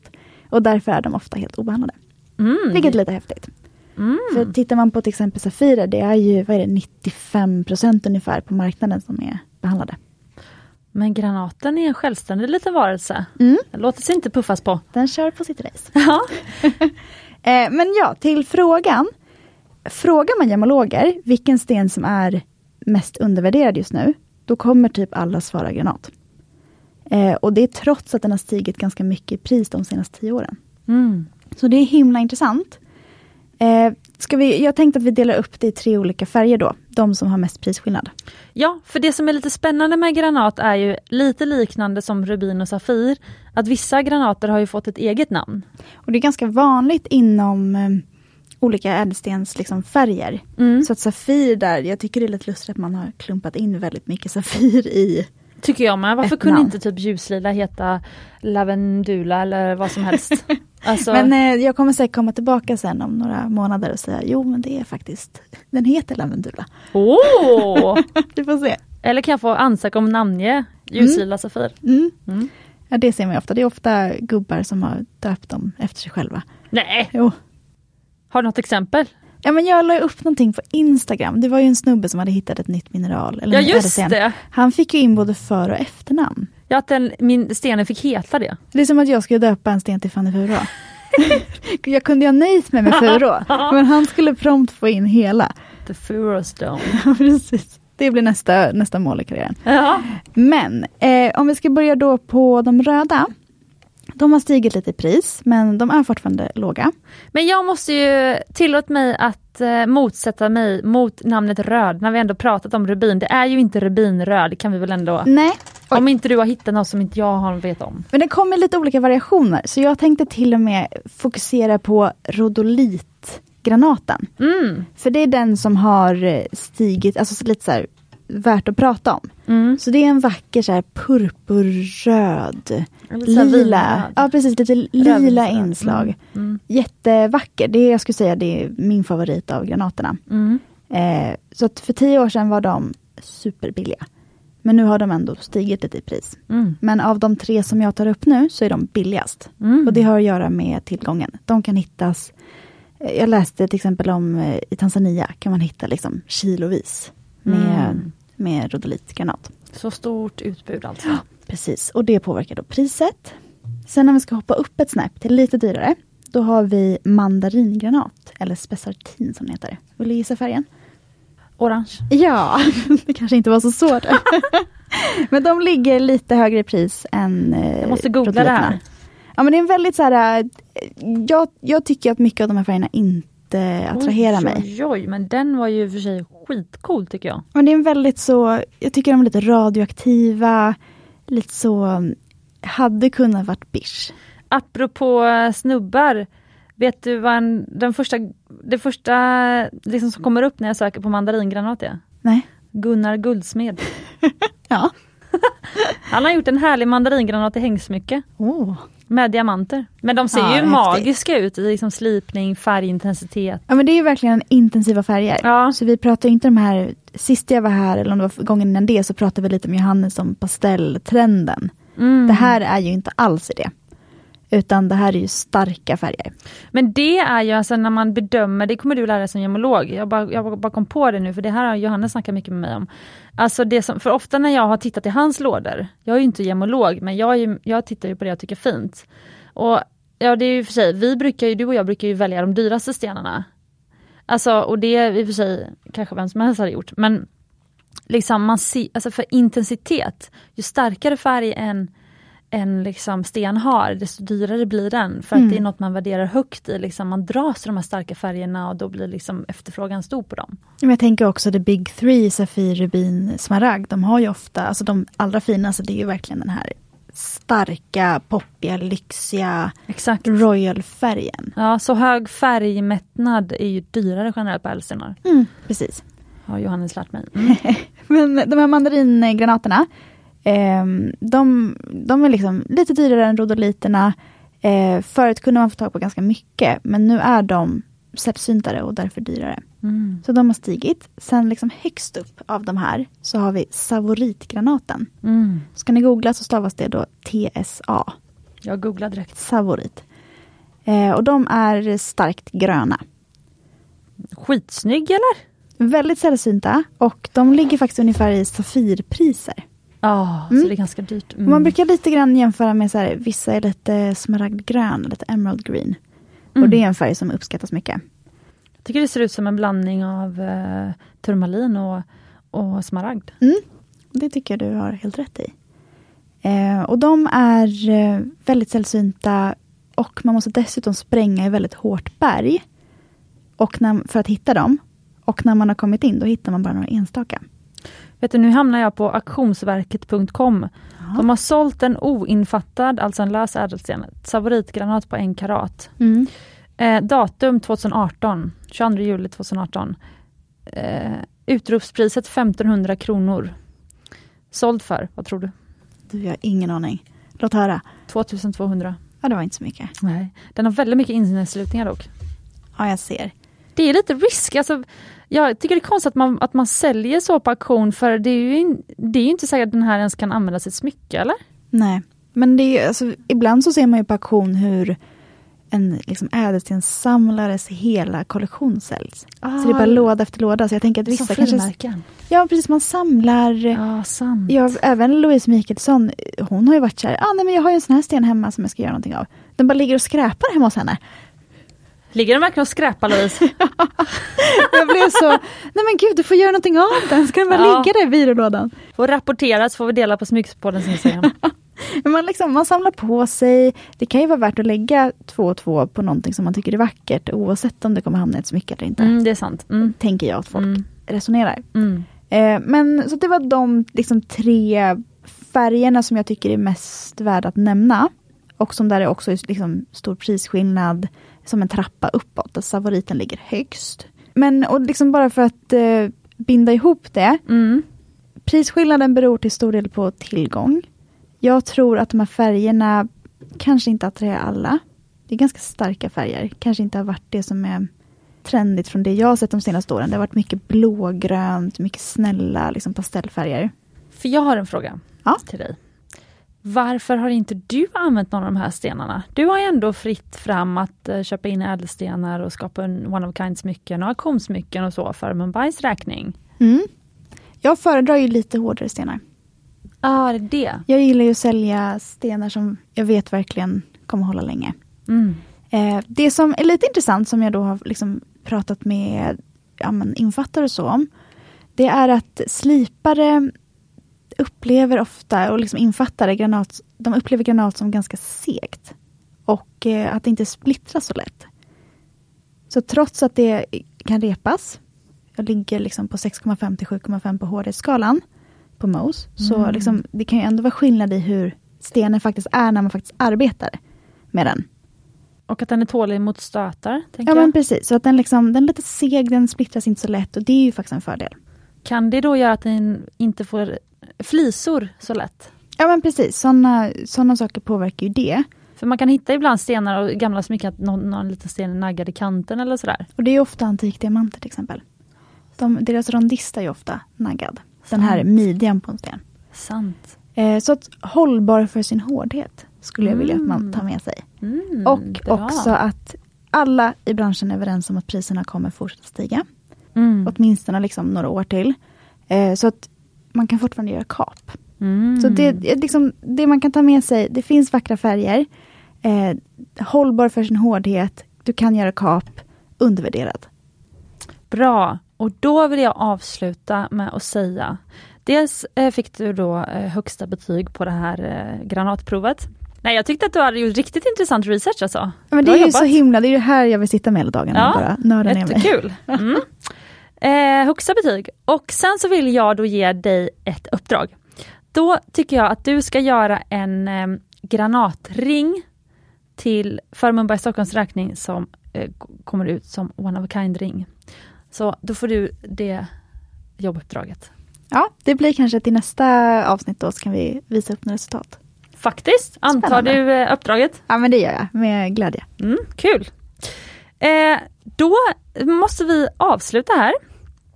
[SPEAKER 2] Och därför är de ofta helt obehandlade.
[SPEAKER 1] Mm.
[SPEAKER 2] Vilket är lite häftigt.
[SPEAKER 1] Mm.
[SPEAKER 2] För tittar man på till exempel Safirer, det är ju vad är det, 95% ungefär på marknaden som är behandlade.
[SPEAKER 1] Men granaten är en självständig liten varelse.
[SPEAKER 2] Mm.
[SPEAKER 1] Den låter sig inte puffas på.
[SPEAKER 2] Den kör på sitt race. [laughs]
[SPEAKER 1] Ja. [laughs]
[SPEAKER 2] Eh, men ja, till frågan. Frågar man gemologer vilken sten som är mest undervärderad just nu, då kommer typ alla svara granat. Eh, och det är trots att den har stigit ganska mycket i pris de senaste tio åren.
[SPEAKER 1] Mm.
[SPEAKER 2] Så det är himla intressant. Eh, ska vi, jag tänkte att vi delar upp det i tre olika färger då, de som har mest prisskillnad.
[SPEAKER 1] Ja, för det som är lite spännande med granat är ju lite liknande som rubin och safir, att vissa granater har ju fått ett eget namn.
[SPEAKER 2] Och det är ganska vanligt inom eh, olika ädelstens liksom, färger.
[SPEAKER 1] Mm.
[SPEAKER 2] Så att Safir där, jag tycker det är lite lustigt att man har klumpat in väldigt mycket Safir i
[SPEAKER 1] Tycker jag med. Varför kunde
[SPEAKER 2] namn.
[SPEAKER 1] inte typ ljuslila heta lavendula eller vad som helst? [laughs] Alltså,
[SPEAKER 2] Men eh, jag kommer säkert komma tillbaka sen om några månader och säga jo men det är faktiskt, den heter lavendula.
[SPEAKER 1] åh! [laughs]
[SPEAKER 2] Vi får se.
[SPEAKER 1] Eller kan jag få ansöka om namnge ljuslila safir?
[SPEAKER 2] Mm.
[SPEAKER 1] Mm.
[SPEAKER 2] Ja det ser man ju ofta, det är ofta gubbar som har döpt dem efter sig själva.
[SPEAKER 1] Nej,
[SPEAKER 2] Jo.
[SPEAKER 1] har du något exempel?
[SPEAKER 2] Ja men jag la upp någonting på Instagram, det var ju en snubbe som hade hittat ett nytt mineral. Eller
[SPEAKER 1] Ja just det!
[SPEAKER 2] Han fick ju in både för och efternamn.
[SPEAKER 1] Ja, att den, min stenen fick heta det.
[SPEAKER 2] Det är som att jag skulle döpa en sten till Fanny Furå. [laughs] jag kunde ju ha nöjt mig med Furå, [laughs] men han skulle prompt få in hela.
[SPEAKER 1] The Furostone. [laughs]
[SPEAKER 2] Ja, precis. Det blir nästa, nästa mål i karriären.
[SPEAKER 1] Ja.
[SPEAKER 2] Men eh, om vi ska börja då på de röda. De har stigit lite i pris, men de är fortfarande låga.
[SPEAKER 1] Men jag måste ju tillåt mig att eh, motsätta mig mot namnet röd när vi ändå pratat om rubin. Det är ju inte rubinröd, kan vi väl ändå...
[SPEAKER 2] Nej, Oj.
[SPEAKER 1] Om inte du har hittat något som inte jag har vet om.
[SPEAKER 2] men det kommer lite olika variationer. Så jag tänkte till och med fokusera på rodolitgranaten.
[SPEAKER 1] Mm.
[SPEAKER 2] För det är den som har eh, stigit, alltså så lite så här värt att prata om.
[SPEAKER 1] Mm.
[SPEAKER 2] Så det är en vacker så här purpurröd, lila,
[SPEAKER 1] vinröd.
[SPEAKER 2] ja precis lite lila
[SPEAKER 1] Rödvinsröd.
[SPEAKER 2] inslag.
[SPEAKER 1] Mm.
[SPEAKER 2] Jättevacker, det är, jag skulle säga det är min favorit av granaterna.
[SPEAKER 1] Mm.
[SPEAKER 2] Eh, så att för tio år sedan var de superbilliga. Men nu har de ändå stigit lite i pris.
[SPEAKER 1] Mm.
[SPEAKER 2] Men av de tre som jag tar upp nu så är de billigast.
[SPEAKER 1] Mm.
[SPEAKER 2] Och det har att göra med tillgången. De kan hittas, eh, jag läste till exempel om eh, i Tanzania kan man hitta liksom kilovis med,
[SPEAKER 1] Mm.
[SPEAKER 2] med rodolitgranat.
[SPEAKER 1] Så stort utbud alltså.
[SPEAKER 2] Precis, och det påverkar då priset. Sen om vi ska hoppa upp ett snäpp till lite dyrare, då har vi mandaringranat, eller spessartin som det heter. Vill du gissa färgen?
[SPEAKER 1] Orange.
[SPEAKER 2] Ja, [laughs] det kanske inte var så svårt. [laughs] men de ligger lite högre i pris än eh,
[SPEAKER 1] Jag måste googla det här.
[SPEAKER 2] Ja men det är en väldigt så här, eh, jag, jag tycker att mycket av de här färgerna inte attraherar
[SPEAKER 1] oj,
[SPEAKER 2] mig.
[SPEAKER 1] Oj, oj, men den var ju för sig skitcool tycker jag.
[SPEAKER 2] Men det är en väldigt så, jag tycker de är lite radioaktiva, lite så, hade kunnat varit bish.
[SPEAKER 1] Apropå eh, snubbar, vet du vad en, den första, det första liksom som kommer upp när jag söker på mandaringranat är?
[SPEAKER 2] Nej.
[SPEAKER 1] Gunnar Guldsmed. [laughs]
[SPEAKER 2] Ja. [laughs]
[SPEAKER 1] Han har gjort en härlig mandaringranat i hängsmycke.
[SPEAKER 2] Oh.
[SPEAKER 1] Med diamanter. Men de ser
[SPEAKER 2] Ja,
[SPEAKER 1] ju
[SPEAKER 2] häftigt.
[SPEAKER 1] magiska ut liksom slipning, färgintensitet.
[SPEAKER 2] Ja men det är ju verkligen intensiva färger.
[SPEAKER 1] Ja.
[SPEAKER 2] Så vi pratar inte de här, sist jag var här eller om det var gången innan det så pratade vi lite om Johannes om pastelltrenden.
[SPEAKER 1] Mm.
[SPEAKER 2] Det här är ju inte alls i det. Utan det här är ju starka färger.
[SPEAKER 1] Men det är ju alltså när man bedömer, det kommer du lära dig som gemolog, jag bara, jag bara kom på det nu för det här har Johannes snackat mycket med mig om. Alltså det som, för ofta när jag har tittat i hans lådor, jag är ju inte gemolog men jag, är ju, jag tittar ju på det jag tycker är fint. Och ja det är ju för sig, vi brukar ju, du och jag brukar ju välja de dyraste stenarna. Alltså och det är i och för sig kanske vem som helst hade gjort men liksom man ser, alltså för intensitet, ju starkare färg än en liksom sten har, desto dyrare blir den. För
[SPEAKER 2] Mm.
[SPEAKER 1] att det är något man värderar högt i. Liksom man dras till de här starka färgerna och då blir liksom efterfrågan stor på dem.
[SPEAKER 2] Men jag tänker också the big three, Safir, Rubin, Smaragd. De har ju ofta, alltså de allra finaste det är ju verkligen den här starka, poppiga, lyxiga
[SPEAKER 1] Exakt.
[SPEAKER 2] royal-färgen.
[SPEAKER 1] Ja, så hög färgmättnad är ju dyrare generellt på ädelstenar.
[SPEAKER 2] Mm, precis.
[SPEAKER 1] Har Johannes lärt mig. [laughs] Mm.
[SPEAKER 2] Men de här mandaringranaterna, ehm, de, de är liksom lite dyrare än rodoliterna. Eh, förut kunde man få tag på ganska mycket, men nu är de sällsyntare och därför dyrare.
[SPEAKER 1] Mm.
[SPEAKER 2] Så de har stigit. Sen liksom högst upp av de här så har vi savoritgranaten.
[SPEAKER 1] Mm.
[SPEAKER 2] Ska ni googla så stavas det då TSA,
[SPEAKER 1] Jag googlar direkt.
[SPEAKER 2] savorit. Eh, och de är starkt gröna.
[SPEAKER 1] Skitsnygg eller?
[SPEAKER 2] Väldigt sällsynta och de ligger faktiskt ungefär i Safirpriser.
[SPEAKER 1] Ja,
[SPEAKER 2] Mm.
[SPEAKER 1] så det är ganska dyrt. Mm.
[SPEAKER 2] Man brukar lite grann jämföra med så här, vissa är lite smaragdgrön, lite emerald green.
[SPEAKER 1] Mm.
[SPEAKER 2] Och det är en färg som uppskattas mycket.
[SPEAKER 1] Jag tycker det ser ut som en blandning av eh, turmalin och, och smaragd.
[SPEAKER 2] Det tycker jag du har helt rätt i. Eh, och de är eh, väldigt sällsynta och man måste dessutom spränga i väldigt hårt berg och när, för att hitta dem. Och när man har kommit in, då hittar man bara några enstaka.
[SPEAKER 1] Vet du, nu hamnar jag på auktionsverket.com. De har sålt en oinfattad, alltså en lös ädelsten, favoritgranat på en karat.
[SPEAKER 2] Mm.
[SPEAKER 1] Eh, datum 2018, 22 juli 2018. Eh, utropspriset 1500 kronor. Såld för, vad tror du?
[SPEAKER 2] Du, jag har ingen aning. Låt höra.
[SPEAKER 1] 2200.
[SPEAKER 2] Ja, det var inte så mycket.
[SPEAKER 1] Nej. Den har väldigt mycket inneslutningar dock.
[SPEAKER 2] Ja, jag ser.
[SPEAKER 1] Det är lite risk. Alltså, jag tycker det är konstigt att man, att man säljer så på auktion för det är ju, in, det är ju inte säkert att den här ens kan användas i ett smycke eller?
[SPEAKER 2] Nej, men det är alltså, ibland så ser man ju på auktion hur en liksom, ädelstenssamlares hela kollektion säljs.
[SPEAKER 1] Ah,
[SPEAKER 2] Så det är bara låda efter låda. Så jag tänker att vissa
[SPEAKER 1] Som
[SPEAKER 2] kanske... Ja, precis. Man samlar.
[SPEAKER 1] Ja, sant.
[SPEAKER 2] Ja, även Louise Mikaelsson, hon har ju varit så här, ah, nej, men jag har ju en sån här sten hemma som jag ska göra någonting av. Den bara ligger och skräpar hemma hos henne.
[SPEAKER 1] Ligger den verkligen och skräpar Louise? [laughs]
[SPEAKER 2] Jag blev så, nej men gud du får göra någonting av den, ska den bara
[SPEAKER 1] Ja.
[SPEAKER 2] ligga där i byrålådan?
[SPEAKER 1] Får rapportera så får vi dela på Smyckspoddens [laughs] Instagram.
[SPEAKER 2] Man, liksom, man samlar på sig, det kan ju vara värt att lägga två och två på någonting som man tycker är vackert oavsett om det kommer hamna i ett smycke eller inte.
[SPEAKER 1] Mm, det är sant. Mm.
[SPEAKER 2] Tänker jag att folk
[SPEAKER 1] Mm.
[SPEAKER 2] resonerar.
[SPEAKER 1] Mm.
[SPEAKER 2] Eh, men så det var de liksom, tre färgerna som jag tycker är mest värda att nämna. Och som där är också liksom, stor prisskillnad, som en trappa uppåt, där favoriten ligger högst. Men och liksom bara för att eh, binda ihop det,
[SPEAKER 1] Mm.
[SPEAKER 2] prisskillnaden beror till stor del på tillgång. Jag tror att de här färgerna kanske inte attraherar alla. Det är ganska starka färger, kanske inte har varit det som är trendigt från det jag har sett de senaste åren. Det har varit mycket blågrönt, mycket snälla liksom pastellfärger.
[SPEAKER 1] För jag har en fråga
[SPEAKER 2] Ja.
[SPEAKER 1] till dig. Varför har inte du använt någon av de här stenarna? Du har ju ändå fritt fram att eh, köpa in ädelstenar och skapa en one of kind smycken och auktionssmycken och så för Mumbais räkning.
[SPEAKER 2] Mm. Jag föredrar ju lite hårdare stenar.
[SPEAKER 1] Ja, ah, det är det.
[SPEAKER 2] Jag gillar ju att sälja stenar som jag vet verkligen kommer hålla länge.
[SPEAKER 1] Mm.
[SPEAKER 2] Eh, det som är lite intressant som jag då har liksom pratat med ja, infattare och så om. Det är att slipare upplever ofta, och liksom infattare, granat, de upplever granat som ganska segt. Och eh, att det inte splittras så lätt. Så trots att det kan repas, jag ligger liksom på 6,5 till 7,5 på hårdhetsskalan på MOS, så
[SPEAKER 1] Mm.
[SPEAKER 2] liksom, det kan ju ändå vara skillnad i hur stenen faktiskt är när man faktiskt arbetar med den.
[SPEAKER 1] Och att den är tålig mot stötar,
[SPEAKER 2] Ja
[SPEAKER 1] jag.
[SPEAKER 2] men precis, så att den, liksom, den är lite seg, den splittras inte så lätt och det är ju faktiskt en fördel.
[SPEAKER 1] Kan det då göra att den inte får flisor så lätt?
[SPEAKER 2] Ja men precis, sådana såna saker påverkar ju det.
[SPEAKER 1] För man kan hitta ibland stenar och gamla smycken, att någon, någon liten sten är naggad i kanten eller sådär.
[SPEAKER 2] Och det är ofta antikdiamanter till exempel. De, deras rondista är ofta naggad. Den här är midjan på en sten.
[SPEAKER 1] Sant.
[SPEAKER 2] Eh, så att hållbar för sin hårdhet skulle jag vilja att man tar med sig.
[SPEAKER 1] Mm,
[SPEAKER 2] och
[SPEAKER 1] bra.
[SPEAKER 2] också att alla i branschen är överens om att priserna kommer fortsätta stiga.
[SPEAKER 1] Mm.
[SPEAKER 2] Åtminstone liksom några år till. Eh, så att man kan fortfarande göra kap.
[SPEAKER 1] Mm.
[SPEAKER 2] Så det, är liksom, det man kan ta med sig, det finns vackra färger. Eh, hållbar för sin hårdhet. Du kan göra kap. Undervärderad.
[SPEAKER 1] Bra, och då vill jag avsluta med att säga Dels eh, fick du då eh, högsta betyg på det här eh, granatprovet. Nej, jag tyckte att du hade gjort riktigt intressant research alltså.
[SPEAKER 2] Men det är ju
[SPEAKER 1] jobbat.
[SPEAKER 2] så himla, det är ju här jag vill sitta med hela dagarna
[SPEAKER 1] Ja,
[SPEAKER 2] bara nörda ner mig.
[SPEAKER 1] Jättekul! Mm. [laughs] [laughs] Eh, högsta betyg. Och sen så vill jag då ge dig ett uppdrag. Då tycker jag att du ska göra en eh, granatring till för Mumbai Stockholms räkning som eh, kommer ut som one of a kind ring. Så då får du det jobbuppdraget.
[SPEAKER 2] Ja, det blir kanske till nästa avsnitt då, så kan vi visa upp några resultat.
[SPEAKER 1] Faktiskt, antar
[SPEAKER 2] Spännande.
[SPEAKER 1] du eh, uppdraget?
[SPEAKER 2] Ja, men det gör jag med glädje.
[SPEAKER 1] Mm, kul! Eh, då måste vi avsluta här.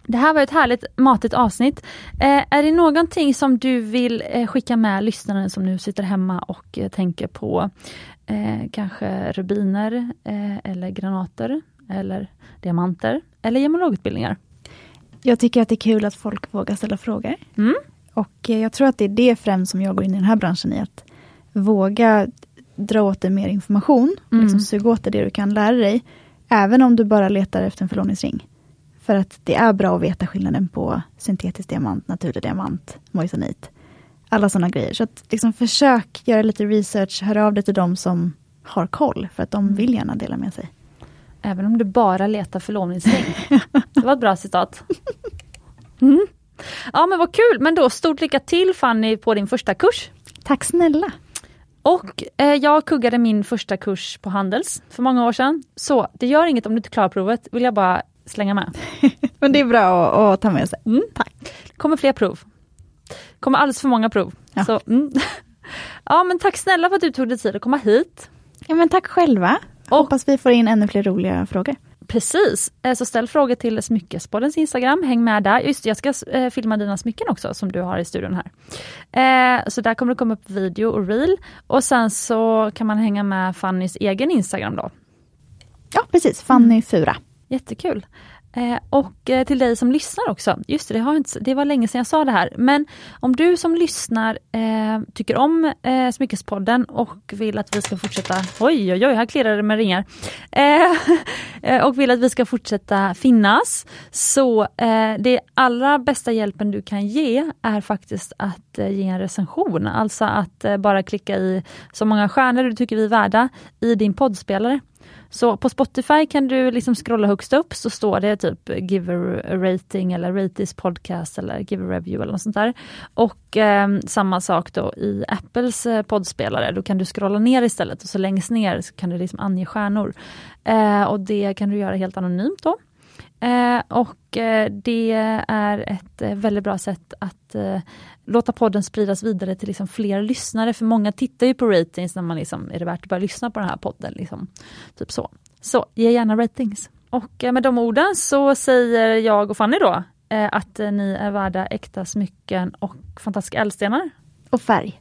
[SPEAKER 1] Det här var ett härligt matigt avsnitt. Eh, är det någonting som du vill eh, skicka med lyssnaren som nu sitter hemma och eh, tänker på eh, kanske rubiner eh, eller granater eller diamanter eller gemologutbildningar?
[SPEAKER 2] Jag tycker att det är kul att folk vågar ställa frågor.
[SPEAKER 1] Mm.
[SPEAKER 2] Och eh, jag tror att det är det främst som jag går in i den här branschen i. Att våga dra åt dig mer information.
[SPEAKER 1] Mm.
[SPEAKER 2] Liksom suga åt dig det du kan lära dig. Även om du bara letar efter en förlovningsring. För att det är bra att veta skillnaden på syntetisk diamant, naturlig diamant, moissanit. Alla sådana grejer. Så att liksom försök göra lite research, hör av dig till de som har koll. För att de vill gärna dela med sig.
[SPEAKER 1] Även om du bara letar förlovningsring. [laughs] Det var ett bra citat. Mm. Ja men vad kul, men då stort lycka till Fanny på din första kurs.
[SPEAKER 2] Tack snälla!
[SPEAKER 1] Och eh, jag kuggade min första kurs på Handels för många år sedan. Så det gör inget om du inte klarar provet, vill jag bara slänga med. [laughs]
[SPEAKER 2] Men det är bra att, att ta med sig.
[SPEAKER 1] Mm. Tack. Kommer fler prov. Kommer alldeles för många prov.
[SPEAKER 2] Ja.
[SPEAKER 1] Så, mm. [laughs] ja men tack snälla för att du tog dig tid att komma hit.
[SPEAKER 2] Ja, men tack själva.
[SPEAKER 1] Och-
[SPEAKER 2] Hoppas vi får in ännu fler roliga frågor.
[SPEAKER 1] Precis, Eh, så ställ frågor till Smyckespoddens Instagram, häng med där. Just jag ska eh, filma dina smycken också som du har i studion här. Eh, så där kommer det komma upp video och reel. Och sen så kan man hänga med Fannys egen Instagram då.
[SPEAKER 2] Ja, precis. Fanny Fura.
[SPEAKER 1] Jättekul. Eh, och eh, till dig som lyssnar också, just det, det, har inte, det var länge sedan jag sa det här, men om du som lyssnar eh, tycker om eh, Smyckespodden och vill att vi ska fortsätta, oj oj oj, här klirrar det med ringar, eh, [laughs] eh, och vill att vi ska fortsätta finnas, så eh, det allra bästa hjälpen du kan ge är faktiskt att eh, ge en recension, alltså att eh, bara klicka i så många stjärnor du tycker vi är värda i din poddspelare. Så på Spotify kan du liksom scrolla högst upp så står det typ give a rating eller rate this podcast eller give a review eller något sånt där. Och eh, samma sak då i Apples eh, poddspelare, då kan du scrolla ner istället och så längst ner så kan du liksom ange stjärnor. Eh, och det kan du göra helt anonymt då. Eh, och eh, det är ett eh, väldigt bra sätt att eh, låta podden spridas vidare till liksom fler lyssnare, för många tittar ju på ratings när man liksom, är det värt att börja lyssna på den här podden? Liksom. Typ så. Så ge gärna ratings. Och eh, med de orden så säger jag och Fanny då eh, att ni är värda äkta smycken och fantastiska ädelstenar.
[SPEAKER 2] Och färg.